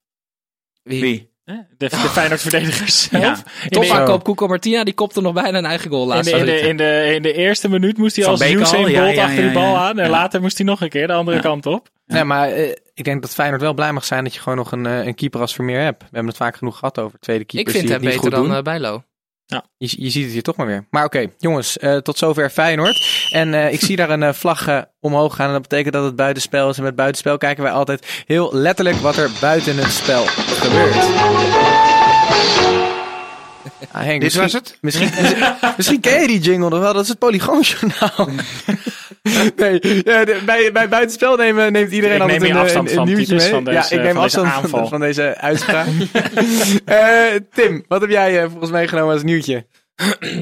Wie? De, de Feyenoord-verdedigers zelf. Ja. Topaankoop Cuco Martina, die kopte nog bijna een eigen goal In de, laatst. in, de, in, de, in de eerste minuut moest hij Van als Beek al? Usain Ja, Bolt ja, achter ja, die bal ja. aan. En Ja. later moest hij nog een keer de andere Ja. kant op. Nee, maar eh, ik denk dat Feyenoord wel blij mag zijn dat je gewoon nog een, eh, een keeper als Vermeer hebt. We hebben het vaak genoeg gehad over tweede Ik keepers vind die hem het niet beter dan doen. eh, Bijlo. Je, je ziet het hier toch maar weer. Maar oké, jongens, eh, tot zover Feyenoord. En eh, ik zie daar een eh, vlag omhoog gaan en dat betekent dat het buitenspel is. En met buitenspel kijken wij altijd heel letterlijk wat er buiten het spel gebeurt. Ah, Henk, Dit misschien- was het? Misschien, misschien, misschien ken je die jingle nog wel, dat is het Polygoonjournaal. [laughs] [laughs] nee, ja, de- bij, bij buitenspel nemen, neemt iedereen Ik neem altijd hier een, afstand een, van, een nieuwtje typisch mee. van deze- ja, ik neem van deze afstand van, aanval. van deze [laughs] uitspraak. [laughs] Eh, Tim, wat heb jij eh, volgens mij genomen als nieuwtje?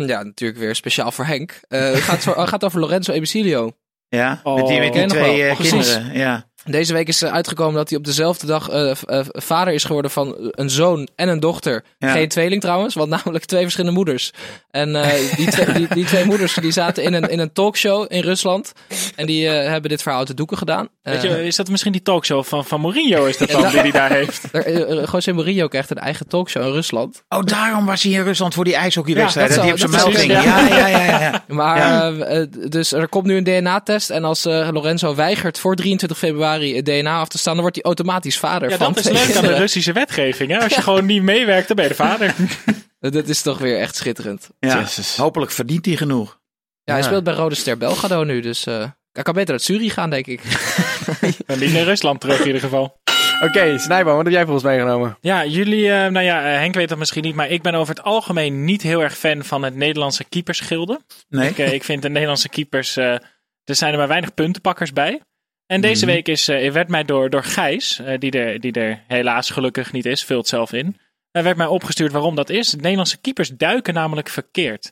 ja, natuurlijk weer speciaal voor Henk. Eh, het gaat, voor, gaat over Lorenzo Ebesilio. Ja, Oh, met die, met die twee eh, Precies. kinderen. Ja. Deze week is er uitgekomen dat hij op dezelfde dag eh, eh, vader is geworden van een zoon en een dochter. Ja. Geen tweeling trouwens, want [laughs] namelijk twee verschillende moeders. En eh, die, twee, die, die twee moeders die zaten in een, in een talkshow in Rusland. En die eh, hebben dit verhaal uit de doeken gedaan. Weet Eh, je, is dat misschien die talkshow van, van Mourinho is dat dan, die hij daar heeft? [laughs] er- eh, José Mourinho krijgt een eigen talkshow in Rusland. Oh, daarom was hij in Rusland voor die ijshockeywedstrijd. Ja, dat dat hij op zijn dat meld ging. precies, Ja, ja, ja. ja, ja. Maar Ja. eh, eh, dus er komt nu een DNA-test. En als eh, Lorenzo weigert voor 23 februari het DNA af te staan, dan wordt hij automatisch vader Ja, van dat is leuk aan de. Russische wetgeving. Hè? Als je [laughs] gewoon niet meewerkt, dan ben je de vader. [laughs] Dat is toch weer echt schitterend. Ja. Jezus. Hopelijk verdient hij genoeg. Ja, hij Ja. speelt bij Rode Ster Belgrado nu, dus eh hij kan beter uit Zurich gaan, denk ik. [laughs] En niet naar Rusland terug in ieder geval. Oké, Snijboom, wat heb jij voor ons meegenomen? Ja, jullie, eh, nou ja, eh, Henk weet dat misschien niet, maar ik ben over het algemeen niet heel erg fan van het Nederlandse keepersgilde. Nee? Ik, ik vind de Nederlandse keepers, eh, er zijn er maar weinig puntenpakkers bij. En deze Mhm. week is, eh, werd mij door, door Gijs, eh, die, er, die er helaas gelukkig niet is, vult zelf in. Er werd mij opgestuurd waarom dat is. Nederlandse keepers duiken namelijk verkeerd.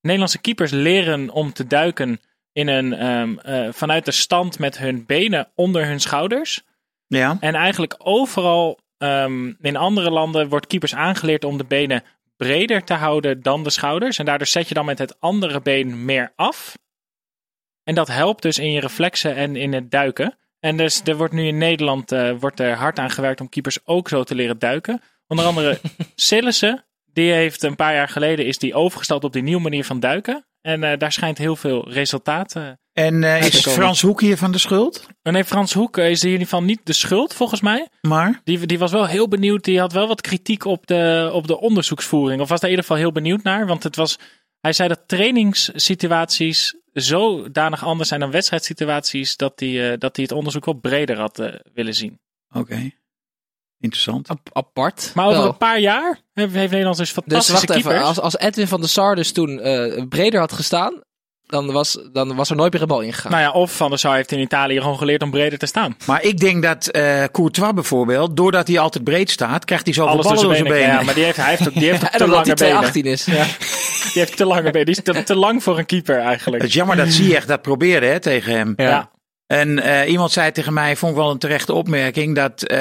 Nederlandse keepers leren om te duiken in een, ehm, eh, vanuit de stand met hun benen onder hun schouders. Ja. En eigenlijk overal ehm, in andere landen wordt keepers aangeleerd om de benen breder te houden dan de schouders. En daardoor zet je dan met het andere been meer af. En dat helpt dus in je reflexen en in het duiken. En dus er wordt nu in Nederland eh, wordt er hard aan gewerkt om keepers ook zo te leren duiken. Onder andere [laughs] Sillissen, die heeft een paar jaar geleden is die overgestapt op die nieuwe manier van duiken. En eh, daar schijnt heel veel resultaat eh, En is. Frans Hoek hier van de schuld? Nee, Frans Hoek is in ieder geval niet de schuld, volgens mij. Maar? Die, die was wel heel benieuwd. Die had wel wat kritiek op de, op de onderzoeksvoering. Of was daar in ieder geval heel benieuwd naar. Want het was, hij zei dat trainingssituaties zodanig anders zijn dan wedstrijdsituaties. Dat hij, eh, dat hij het onderzoek wel breder had eh, willen zien. Oké. Interessant. Ap- apart. Maar over Wel. een paar jaar heeft, Nederland dus Dus fantastische wacht even, keepers. als, als Edwin van der Sar dus toen eh, breder had gestaan, dan was, dan was er nooit meer een bal ingegaan. Nou ja, of Van der Sar heeft in Italië gewoon geleerd om breder te staan. Maar ik denk dat eh Courtois bijvoorbeeld, doordat hij altijd breed staat, krijgt hij zoveel Alles ballen door zijn benen. benen. Ja, maar die heeft, hij heeft, ook- die heeft [laughs] ook en te omdat hij lange benen. 218 is. Ja, [laughs] die heeft te lange benen. Die is te, te lang voor een keeper eigenlijk. Het is jammer dat Ziyech dat probeerde hè, tegen hem. Ja. En eh, iemand zei tegen mij, vond ik wel een terechte opmerking, dat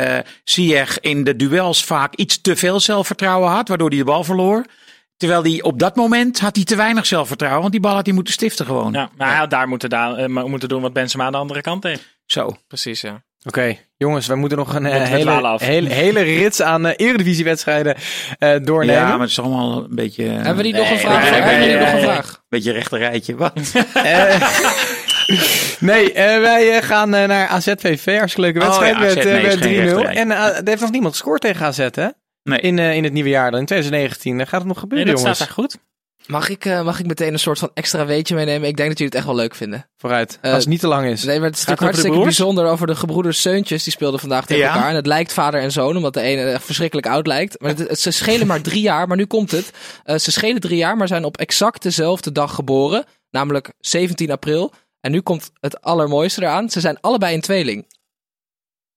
Ziyech in de duels vaak iets te veel zelfvertrouwen had, waardoor hij de bal verloor. Terwijl hij op dat moment had hij te weinig zelfvertrouwen, want die bal had hij moeten stiften gewoon. Ja, maar hij had daar moeten, da- eh, moeten doen wat Benzema aan de andere kant deed. Zo. Precies, ja. Oké, jongens, we moeten nog een eh, hele, hele, hele rits aan eh, eredivisiewedstrijden eh doornemen. Ja, maar het is allemaal een beetje... Hebben we die nog een vraag? Hebben we die nee, nog een vraag? Beetje rechterrijtje, wat? [laughs] Nee, wij gaan naar AZVV. Hartstikke leuke wedstrijd Oh ja, AZ, met, nee, eh, is met geen 3-0. rechterrij. En er heeft nog niemand gescoord tegen AZ, hè? Nee. In, in het nieuwe jaar dan, in 2019. Eh, gaat het nog Nee, gebeuren, dat jongens? staat daar goed. Mag ik, eh, mag ik meteen een soort van extra weetje meenemen? Ik denk dat jullie het echt wel leuk vinden. Vooruit, Eh, als het niet te lang is. Nee, maar het is natuurlijk hartstikke bijzonder over de gebroeders Seuntjes. Die speelden vandaag tegen Ja. elkaar. En het lijkt vader en zoon, omdat de ene echt verschrikkelijk oud lijkt. Maar het, het- ze schelen maar drie jaar, maar nu komt het. Eh, ze schelen drie jaar, maar zijn op exact dezelfde dag geboren. Namelijk 17 april. En nu komt het allermooiste eraan. Ze zijn allebei een tweeling.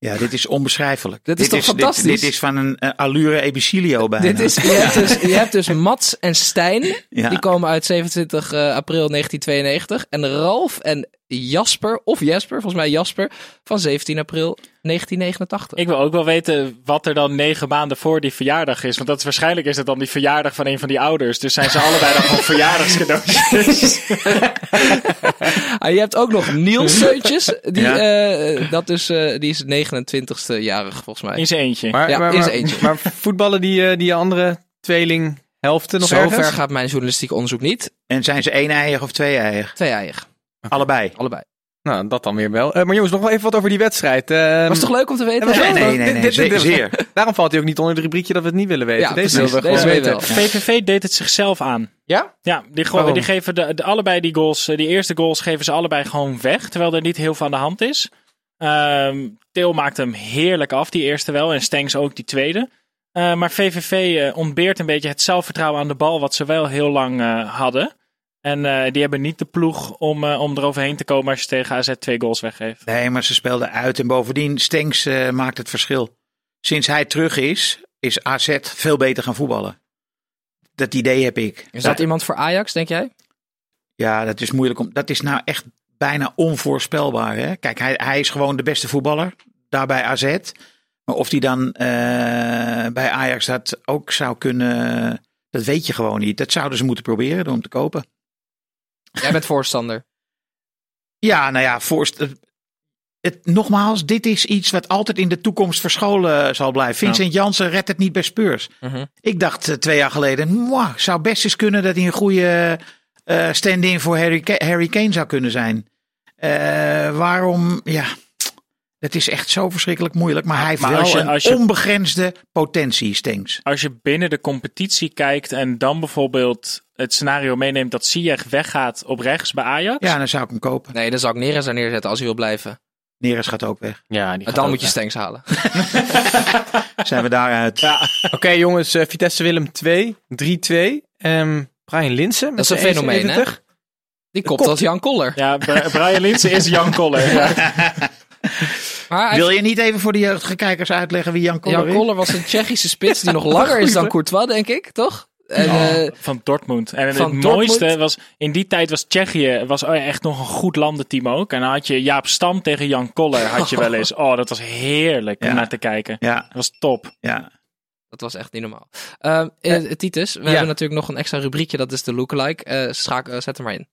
Ja, dit is onbeschrijfelijk. Dit is toch fantastisch? Dit, is van een eh, allure Ebicilio bijna. Dit is, je, hebt dus, [laughs] je hebt dus Mats en Stijn. Ja. Die komen uit 27 eh, april 1992. En Ralf en Jasper, of Jesper, volgens mij Jasper, van 17 april 1989. Ik wil ook wel weten wat er dan negen maanden voor die verjaardag is. Want dat is, waarschijnlijk is het dan die verjaardag van een van die ouders. Dus zijn ze allebei dan gewoon verjaardagscadeautjes. [laughs] [laughs] Ah, je hebt ook nog Niels Seuntjes. Die, Ja. eh, dat is, eh, die is 29ste jarig volgens mij. In zijn eentje. Maar, Ja, maar, is maar, eentje. maar voetballen die, eh, die andere tweeling helften nog Zover ergens? gaat mijn journalistiek onderzoek niet. En zijn ze één-eiig of twee-eiig? Twee-eiig. Allebei. Allebei. Nou, dat dan weer wel. Eh, maar jongens, nog wel even wat over die wedstrijd. Ehm, Was toch leuk om te weten? Nee, nee, nee, dit- nee, dit- zeer- dit- zeer. Daarom valt hij ook niet onder het rubriekje dat we het niet willen weten. Ja, Deze willen we Deze gewoon weten. wel. VVV deed het zichzelf aan. Ja? Ja, die, go- Waarom? die geven de, de, allebei die goals, eh, die eerste goals geven ze allebei gewoon weg. Terwijl er niet heel veel aan de hand is. Ehm Til maakt hem heerlijk af, die eerste wel. En Stengs ook die tweede. Eh, maar VVV eh, ontbeert een beetje het zelfvertrouwen aan de bal, wat ze wel heel lang eh, hadden. En eh, die hebben niet de ploeg om, eh, om eroverheen te komen als je tegen AZ twee goals weggeeft. Nee, maar ze speelden uit. En bovendien, Stenks eh, maakt het verschil. Sinds hij terug is, is AZ veel beter gaan voetballen. Dat idee heb ik. Is dat iemand voor Ajax, denk jij? Ja, dat is moeilijk om. Dat is nou echt bijna onvoorspelbaar. Hè? Kijk, hij, hij is gewoon de beste voetballer. Daar bij AZ. Maar of hij dan eh, bij Ajax dat ook zou kunnen. Dat weet je gewoon niet. Dat zouden ze moeten proberen door hem te kopen. Jij bent voorstander. Ja, nou ja, voorst het, nogmaals, dit is iets wat altijd in de toekomst verscholen zal blijven. Vincent Jansen redt het niet bij Spurs. Mhm. Ik dacht eh, twee jaar geleden, mwah, zou best eens kunnen dat hij een goede eh, stand-in voor Harry, Harry Kane zou kunnen zijn. Eh, waarom, ja, het is echt zo verschrikkelijk moeilijk. Maar hij heeft Maar wel als je- een als je- onbegrensde potentie, Stenks. Als je binnen de competitie kijkt en dan bijvoorbeeld het scenario meeneemt dat Ziyech weggaat op rechts bij Ajax. Ja, dan zou ik hem kopen. Nee, dan zou ik Neres daar neerzetten als hij wil blijven. Neres gaat ook weg. Ja, die En gaat dan moet je weg. Stenks halen. [laughs] Zijn we daaruit? Oké jongens, eh, Vitesse Willem 2, 3-2. Ehm Brian Linsen. met Dat is een zijn fenomeen, hè? 71. Die kopt Kop. als Jan Koller. Ja, Brian Linsen is Jan Koller. [laughs] [laughs] Maar Wil je niet even voor de jeugdige kijkers uitleggen wie Jan Koller Jan is? Koller was een Tsjechische spits die nog [laughs] langer is dan Courtois, denk ik, toch? En, eh, Van Dortmund. En Van het Dortmund. mooiste was, in die tijd was Tsjechië was echt nog een goed landenteam ook. En dan had je Jaap Stam tegen Jan Koller, had je wel [laughs] eens. Oh, dat was heerlijk Ja. om naar te kijken. Ja, Dat was top. ja. dat was echt niet normaal. Ehm, eh, Titus, we ja. hebben natuurlijk nog een extra rubriekje, dat is de lookalike. Eh schaak, zet hem maar in.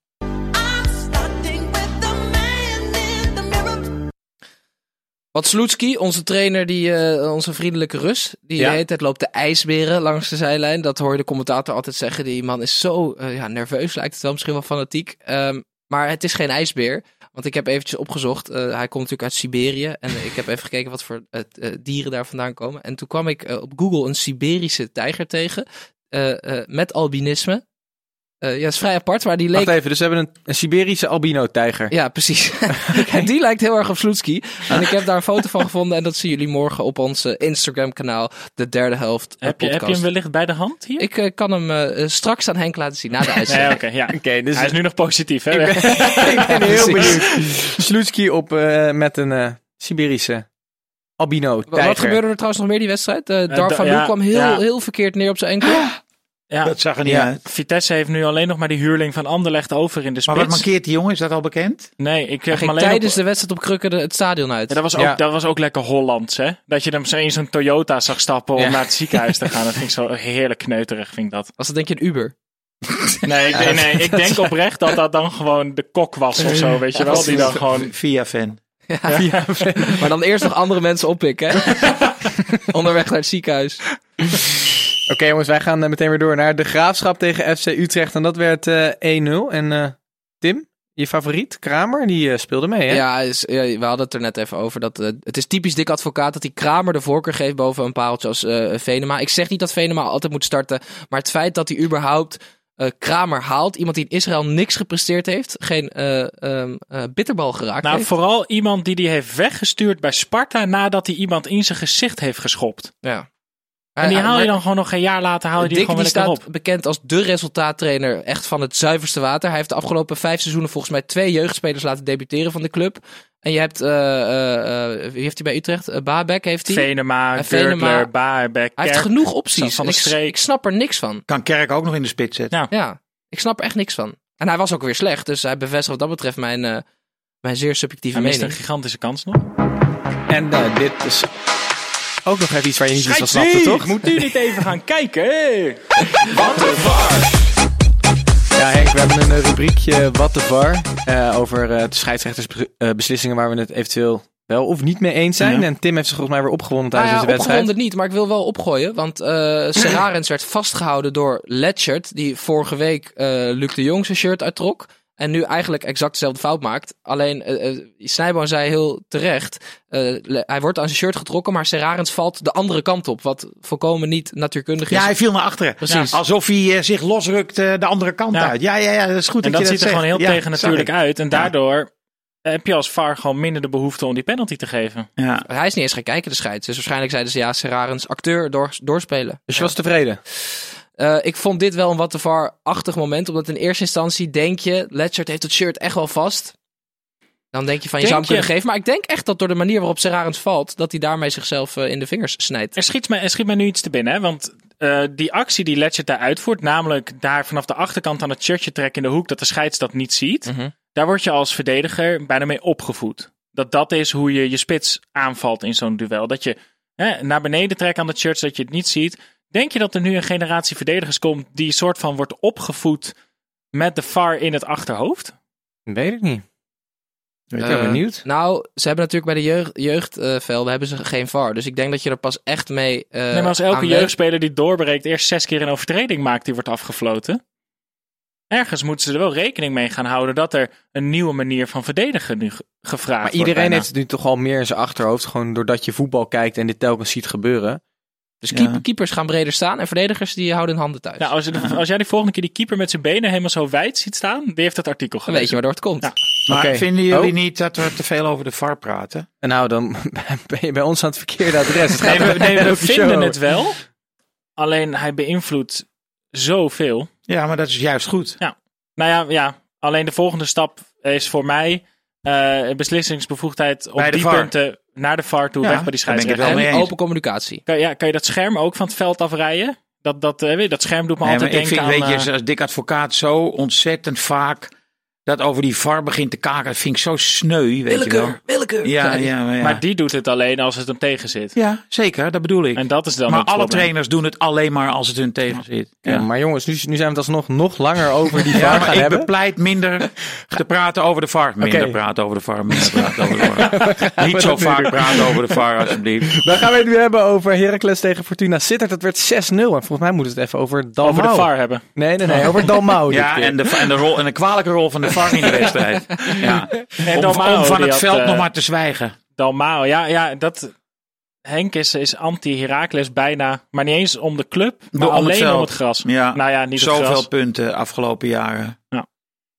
Wat Sloetski, onze trainer, die, eh, onze vriendelijke Rus, die Ja. de hele tijd loopt de ijsberen langs de zijlijn. Dat hoor je de commentator altijd zeggen. Die man is zo eh, ja, nerveus, lijkt het wel, misschien wel fanatiek. Ehm, maar het is geen ijsbeer. Want ik heb eventjes opgezocht. eh, hij komt natuurlijk uit Siberië. En ik heb even gekeken wat voor dieren daar vandaan komen. En toen kwam ik op Google een Siberische tijger tegen. met albinisme. Eh, ja, dat is vrij apart, maar die leek... Wacht even, dus we hebben een, een Siberische albino-tijger. Ja, precies. en [laughs] [laughs] die lijkt heel erg op Sloetski. En ik heb daar een foto van gevonden. En dat zien jullie morgen op ons eh, Instagram-kanaal. De derde helft eh, Heb je, heb je hem wellicht bij de hand hier? Ik kan hem straks aan Henk laten zien na de uitzending. Nee, ja. [laughs] Oké, dus Hij is nu nog positief, hè? ik ben, ik ben heel benieuwd. Sloetski op eh, met een Siberische albino-tijger. Wat, wat gebeurde er trouwens nog meer die wedstrijd? Eh Dar da- van ja, kwam heel, ja. heel verkeerd neer op zijn enkel. Ja, Dat zag er niet Ja. uit. Vitesse heeft nu alleen nog maar die huurling van Anderlecht over in de Maar spits. wat mankeert die jongen? Is dat al bekend? Nee, ik heb hem ging alleen tijdens op... de wedstrijd op Krukken de- het stadion uit. Ja, dat, was ook, Ja. dat was ook lekker Hollands, hè? Dat je hem zo in zo'n Toyota zag stappen om Ja. naar het ziekenhuis te gaan. Dat vind ik zo [laughs] heerlijk kneuterig, vind ik dat. Was dat denk je een Uber? [laughs] Nee, ik, nee, nee, ik denk oprecht dat dat dan gewoon de kok was of zo, weet je wel? Die dan gewoon... Via fan. Maar dan eerst nog andere mensen oppikken, hè? [laughs] Onderweg naar het ziekenhuis. Oké jongens, wij gaan eh, meteen weer door naar de Graafschap tegen FC Utrecht. En dat werd eh 1-0. En eh, Tim, je favoriet, Kramer, die eh, speelde mee hè? Ja, is, ja, we hadden het er net even over. Dat, eh, het is typisch dik advocaat dat hij Kramer de voorkeur geeft boven een pareltje als eh, Venema. Ik zeg niet dat Venema altijd moet starten. Maar het feit dat hij überhaupt eh, Kramer haalt. Iemand die in Israël niks gepresteerd heeft. Geen eh, ehm, eh, bitterbal geraakt Nou, heeft. vooral iemand die die heeft weggestuurd bij Sparta nadat hij iemand in zijn gezicht heeft geschopt. Ja. En die Hij- haal je maar- dan gewoon nog een jaar later, haal je die Dick gewoon die staat op. bekend als de resultaattrainer echt van het zuiverste water. Hij heeft de afgelopen vijf seizoenen volgens mij twee jeugdspelers laten debuteren van de club. En je hebt, eh, eh, eh, wie heeft hij bij Utrecht? Baabek heeft hij. Venema, En Venema- Baerbeek, Hij heeft genoeg opties. Van ik, ik snap er niks van. Kan Kerk ook nog in de spits zetten? Ja. Ja, ik snap er echt niks van. En hij was ook weer slecht. Dus hij bevestigt wat dat betreft mijn, eh, mijn zeer subjectieve Hij mist een mening. gigantische kans nog. En eh, dit is ook nog even iets waar je niet iets van snapte, toch? Moet u niet even gaan kijken? Ja, Henk, we hebben een eh, rubriekje What the VAR eh, over eh, de scheidsrechtersbeslissingen waar we het eventueel wel of niet mee eens zijn. Ja. En Tim heeft zich volgens mij weer opgewonden Nou tijdens ja, deze wedstrijd. opgewonden niet, maar ik wil wel opgooien. Want eh Serarens werd vastgehouden door Letchert, die vorige week eh Luc de Jong zijn shirt uittrok. En nu eigenlijk exact dezelfde fout maakt. Alleen, eh eh, Snijboom zei heel terecht, eh, hij wordt aan zijn shirt getrokken, maar Serarens valt de andere kant op. Wat volkomen niet natuurkundig is. Ja, hij viel naar achteren. Precies. Alsof hij zich losrukt eh, de andere kant Ja. uit. Ja, ja, ja, dat is goed En dat, dat je ziet er gewoon heel tegen natuurlijk uit. En daardoor heb je als VAR gewoon minder de behoefte om die penalty te geven. Ja. Hij is niet eens gaan kijken, de scheids. Dus waarschijnlijk zeiden ze ja, Serarens acteur door, doorspelen. Dus je was tevreden? Eh, ik vond dit wel een wat te var-achtig moment. Omdat in eerste instantie denk je, Letchert heeft het shirt echt wel vast. Dan denk je van, je Denk zou hem kunnen geven. Maar ik denk echt dat door de manier waarop Serarens valt, dat hij daarmee zichzelf eh, in de vingers snijdt. Er schiet, me, er schiet me nu iets te binnen, hè? want eh, die actie die Letchert daar uitvoert, namelijk daar vanaf de achterkant aan het shirtje trekken in de hoek, dat de scheids dat niet ziet, Mhm. daar word je als verdediger bijna mee opgevoed. Dat dat is hoe je je spits aanvalt in zo'n duel. Dat je hè, naar beneden trekt aan het shirt, zodat je het niet ziet. Denk je dat er nu een generatie verdedigers komt die soort van wordt opgevoed met de VAR in het achterhoofd? Weet ik niet. Ik ben Eh, benieuwd. Nou, ze hebben natuurlijk bij de jeugd, jeugdvelden hebben ze geen VAR. Dus ik denk dat je er pas echt mee eh nee, maar als elke jeugdspeler die doorbreekt eerst zes keer een overtreding maakt, die wordt afgefloten. Ergens moeten ze er wel rekening mee gaan houden dat er een nieuwe manier van verdedigen nu ge- gevraagd Maar wordt. iedereen bijna. heeft het nu toch al meer in zijn achterhoofd. Gewoon doordat je voetbal kijkt en dit telkens ziet gebeuren. Dus Ja. keep- keepers gaan breder staan en verdedigers die houden hun handen thuis. Nou, als, je de- als jij die volgende keer die keeper met zijn benen helemaal zo wijd ziet staan, die heeft het artikel Dan gelezen. weet je waardoor het komt. Ja. Maar vinden jullie Oh. niet dat we te veel over de VAR praten? En nou, dan [laughs] ben je bij ons aan het verkeerde adres. Het Nee, we, nee, we over vinden show. het wel. Alleen hij beïnvloedt zoveel. Ja, maar dat is juist goed. Nou ja, ja, alleen de volgende stap is voor mij eh beslissingsbevoegdheid op Bij de die VAR. punten naar de VAR toe, Ja, weg bij die scheidsrechter. mee En open communicatie. Kan, ja, kan je dat scherm ook van het veld afrijden? Dat, dat, eh, weet je, dat scherm doet me Nee, altijd maar ik denken vind, aan... weet je, eh, als dik advocaat zo ontzettend vaak dat over die VAR begint te kaken. Dat vind ik zo sneu, weet je wel. willekeur. Ja, ja, maar ja. Maar die doet het alleen als het hem tegen zit. ja, zeker, dat bedoel ik. En dat is dan maar alle probleem. trainers doen het alleen maar als het hun tegen zit. Ja, Ja. maar jongens, nu, nu zijn we het alsnog nog langer over die Ja, VAR maar gaan ik hebben. bepleit minder te praten over de VAR. Minder praten over de VAR. Minder [laughs] praten over de VAR. Niet zo vaak praten over de VAR, alsjeblieft. [laughs] Dan gaan we het nu hebben over Heracles tegen Fortuna Sittard. Dat werd 6-0. En volgens mij moeten we het even over Dalmau. Over de VAR hebben. Nee, nee, nee. Over [laughs] Dalmau. Ja, en de, en, de rol, en de kwalijke rol van de VAR in de wedstrijd. [laughs] Ja. En Om, Dalmau, om van die het had, veld eh, nog maar te zwijgen. Dalmau, ja, ja, dat... Henk is, is anti-Heracles bijna, maar niet eens om de club, maar Om het alleen om het gras. Ja. Nou ja, niet het Zoveel gras. punten afgelopen jaren. Ja.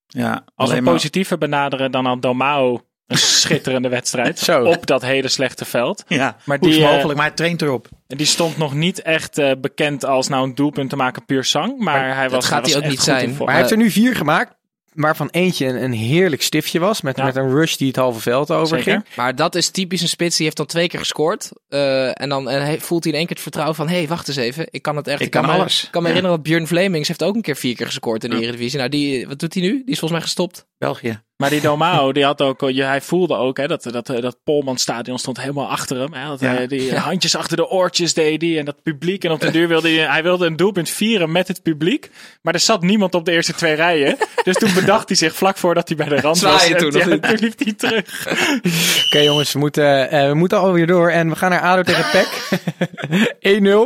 ja Als we maar- positiever benaderen, dan had Dalmau een [laughs] schitterende wedstrijd Zo. op dat hele slechte veld. Ja, Maar hoe is die, eh, mogelijk, maar hij traint erop. En Die stond nog niet echt eh, bekend als nou een doelpunt te maken puur zang, maar, hij was gaat hij ook echt niet zijn. Maar hij heeft er nu vier gemaakt. Waarvan eentje een, een heerlijk stiftje was. Met, Ja. met een rush die het halve veld overging. Zeker. Maar dat is typisch een spits. Die heeft dan twee keer gescoord. Eh, en dan en hij, voelt hij in één keer het vertrouwen van... Hé, hey, wacht eens even. Ik kan het echt... Ik kan me, alles. Ik kan me herinneren dat Björn Vlemings heeft ook een keer vier keer gescoord in de Eredivisie. Nou, die, wat doet hij nu? Die is volgens mij gestopt. België. Maar die [laughs] Domao, die had ook, je- hij voelde ook hè, dat, dat, dat Polman stadion stond helemaal achter hem. Hè, dat Ja. die [laughs] handjes achter de oortjes deed hij en dat publiek. En op de duur wilde hij, hij wilde een doelpunt vieren met het publiek. Maar er zat niemand op de eerste twee rijen. Dus toen bedacht hij zich vlak voordat hij bij de rand was. Toen, ja, liep hij terug. [laughs] Oké jongens, we moeten, eh, we moeten alweer door. En we gaan naar ADO tegen PEC.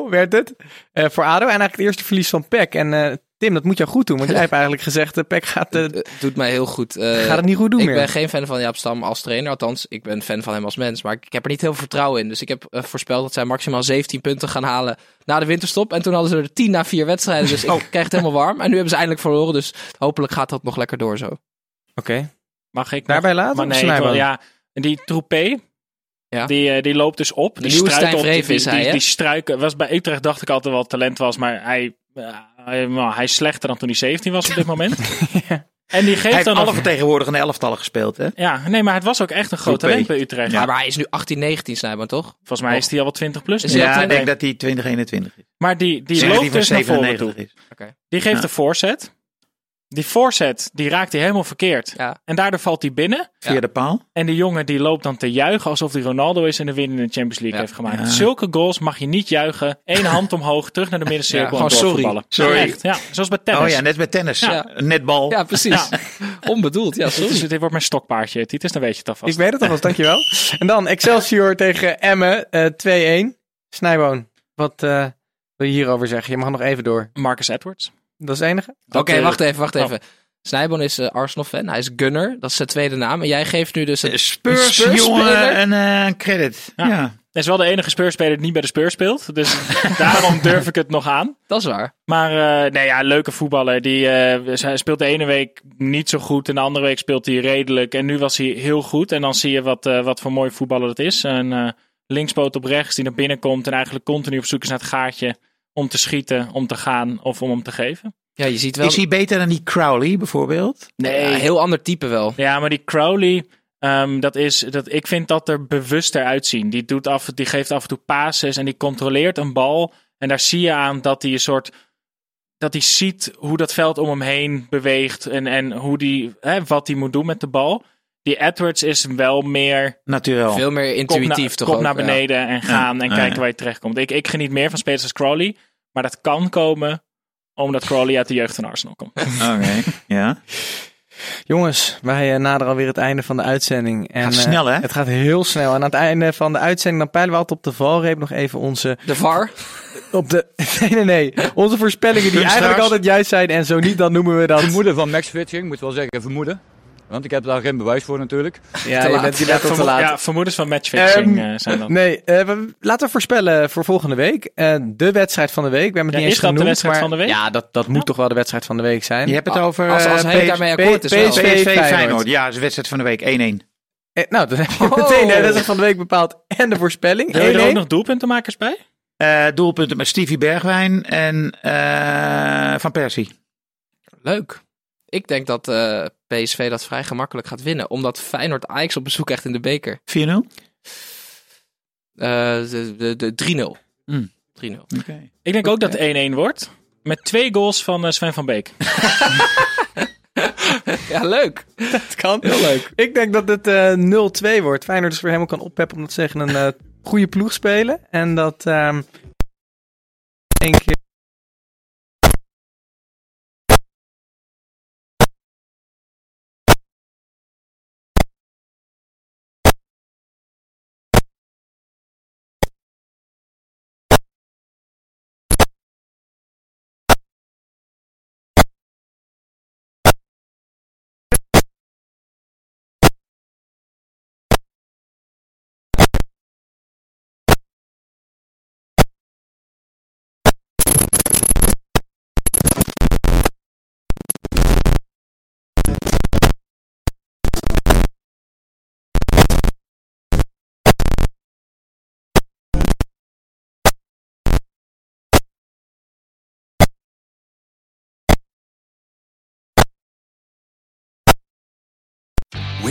1-0 werd het eh, voor ADO. En eigenlijk het eerste verlies van PEC. En eh, Tim, dat moet jou goed doen. Want jij hebt [laughs] eigenlijk gezegd, uh, PEC gaat, eh, Eh, doet mij heel goed. Eh, gaat het niet goed doen ik meer. ben geen fan van Jaap Stam als trainer. Althans, ik ben fan van hem als mens. Maar ik heb er niet heel veel vertrouwen in. Dus ik heb eh, voorspeld dat zij maximaal 17 punten gaan halen na de winterstop. En toen hadden ze er 10 na 4 wedstrijden. Dus ik [laughs] krijg het helemaal warm. En nu hebben ze eindelijk verloren. Dus hopelijk gaat dat nog lekker door zo. Oké, Mag ik nog- daarbij laten? Maar nee, ik wil- ja, en die Troepé, Ja. die, eh, die loopt dus op. De die nieuwe Stijn Vreven die, is die, hij, die, struiken, was bij Utrecht dacht ik altijd wel talent was, maar hij, eh, hij, hij is slechter dan toen hij 17 was op dit moment. [laughs] En die Hij geeft heeft dan alle nog... vertegenwoordigende elftallen gespeeld, hè? Ja, nee, maar het was ook echt een groot talent bij Utrecht. Ja. Maar hij is nu 18, 19 Snijboom, toch? Volgens mij is hij al wel 20 plus. Nu. hij Ja, ik denk dat hij 2021 is. Maar die, die loopt dus naar voren toe. 97 is. Die geeft Ja. de voorzet. Die voorzet, die raakt hij helemaal verkeerd. Ja. En daardoor valt hij binnen. Via de paal. En die jongen die loopt dan te juichen alsof hij Ronaldo is en de win in de Champions League Ja. heeft gemaakt. Ja. Zulke goals mag je niet juichen. Eén hand omhoog, terug naar de middencirkel Ja, en gewoon sorry. Sorry. Ja, echt. Ja, zoals bij tennis. Oh ja, net met tennis. Netbal. Ja, precies. [laughs] Onbedoeld, ja, Dit, is, sorry. dit wordt mijn stokpaardje, Titus, dan weet je het alvast. Ik weet het alvast, dankjewel. En dan Excelsior [laughs] tegen Emmen, eh 2-1. Snijboon, wat eh, wil je hierover zeggen? Je mag nog even door. Marcus Edwards. Dat is het enige? Oké, eh, wacht even, wacht oh. even. Snijboon is eh, Arsenal-fan. Hij is Gunner. Dat is zijn tweede naam. En jij geeft nu dus Eh, een Spurs, Spurs-speler? jongen, een eh, credit. Ja. Ja. Hij is wel de enige Spurs-speler die niet bij de Spurs speelt. Dus [laughs] daarom durf ik het nog aan. Dat is waar. Maar eh, nee, ja, leuke voetballer. Die eh, hij speelt de ene week niet zo goed en de andere week speelt hij redelijk. En nu was hij heel goed. En dan zie je wat, eh, wat voor mooi voetballer dat is. Een eh, linkspoot op rechts die naar binnen komt en eigenlijk continu op zoek is naar het gaatje om te schieten, om te gaan of om hem te geven. Ja, je ziet wel... Is hij beter dan die Crowley bijvoorbeeld? Nee, een heel ander type wel. Ja, maar die Crowley, ehm, dat is, dat, ik vind dat er bewuster uitzien. Die, doet af, die geeft af en toe passes en die controleert een bal. En daar zie je aan dat hij een soort. Dat hij ziet hoe dat veld om hem heen beweegt en, en hoe die, hè, wat hij moet doen met de bal. Die Edwards is wel meer Natuurlijk. Veel meer intuïtief na- toch kop ook, naar ja. beneden en gaan en kijken ja. waar je terechtkomt. Ik, ik geniet meer van spelers als Crowley. Maar dat kan komen omdat Crowley uit de jeugd van Arsenal komt. [laughs] Oké, ja. Jongens, wij eh, naderen alweer het einde van de uitzending. En, Gaat eh, snel, hè? Het gaat heel snel. En aan het einde van de uitzending dan peilen we altijd op de valreep nog even onze... De VAR. Op de, [laughs] nee, nee, nee. Onze voorspellingen die eigenlijk altijd juist zijn. En zo niet, dan noemen we dat... Vermoeden van Max Fitching, moet wel zeggen vermoeden. Want ik heb daar geen bewijs voor natuurlijk. Ja, je bent, je bent al te laat. ja, vermoedens van matchfixing Ehm, eh, zijn dat. Nee, eh, we- laten we voorspellen voor volgende week. De wedstrijd van de week. We hebben het Ja, niet eens is dat de genoemd, wedstrijd maar- van de week? Ja, dat, dat moet toch wel de wedstrijd van de week zijn. Je hebt het over Als, eh, PS daarmee akkoord is. PSV Feyenoord. Ja, de wedstrijd van de week 1-1. Eh, nou, dan heb je Oh. meteen de wedstrijd van de week bepaald en de voorspelling. Wil je er 1-1. ook nog doelpuntenmakers bij? Eh, doelpunten met Stevie Bergwijn en eh, Van Persie. Leuk. Ik denk dat eh, PSV dat vrij gemakkelijk gaat winnen. Omdat Feyenoord Ajax op bezoek krijgt in de beker. 4-0? Oké. Eh, de de, de 3-0. Hmm. 3-0. Ik denk ook dat het 1-1 wordt. Met twee goals van eh, Sven van Beek. [laughs] Ja, leuk. Het kan. Heel leuk. Ik denk dat het eh 0-2 wordt. Feyenoord dus weer helemaal kan oppeppen omdat ze tegen een eh, goede ploeg spelen. En dat ehm één keer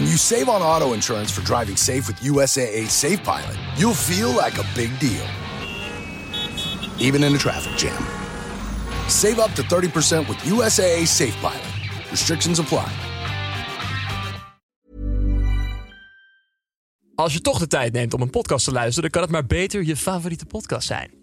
When you save on auto insurance for driving safe with USAA Safe Pilot, you'll feel like a big deal, even in a traffic jam. Save up to 30% with USAA Safe Pilot. Restrictions apply. Als je toch de tijd neemt om een podcast te luisteren, dan kan het maar beter je favoriete podcast zijn.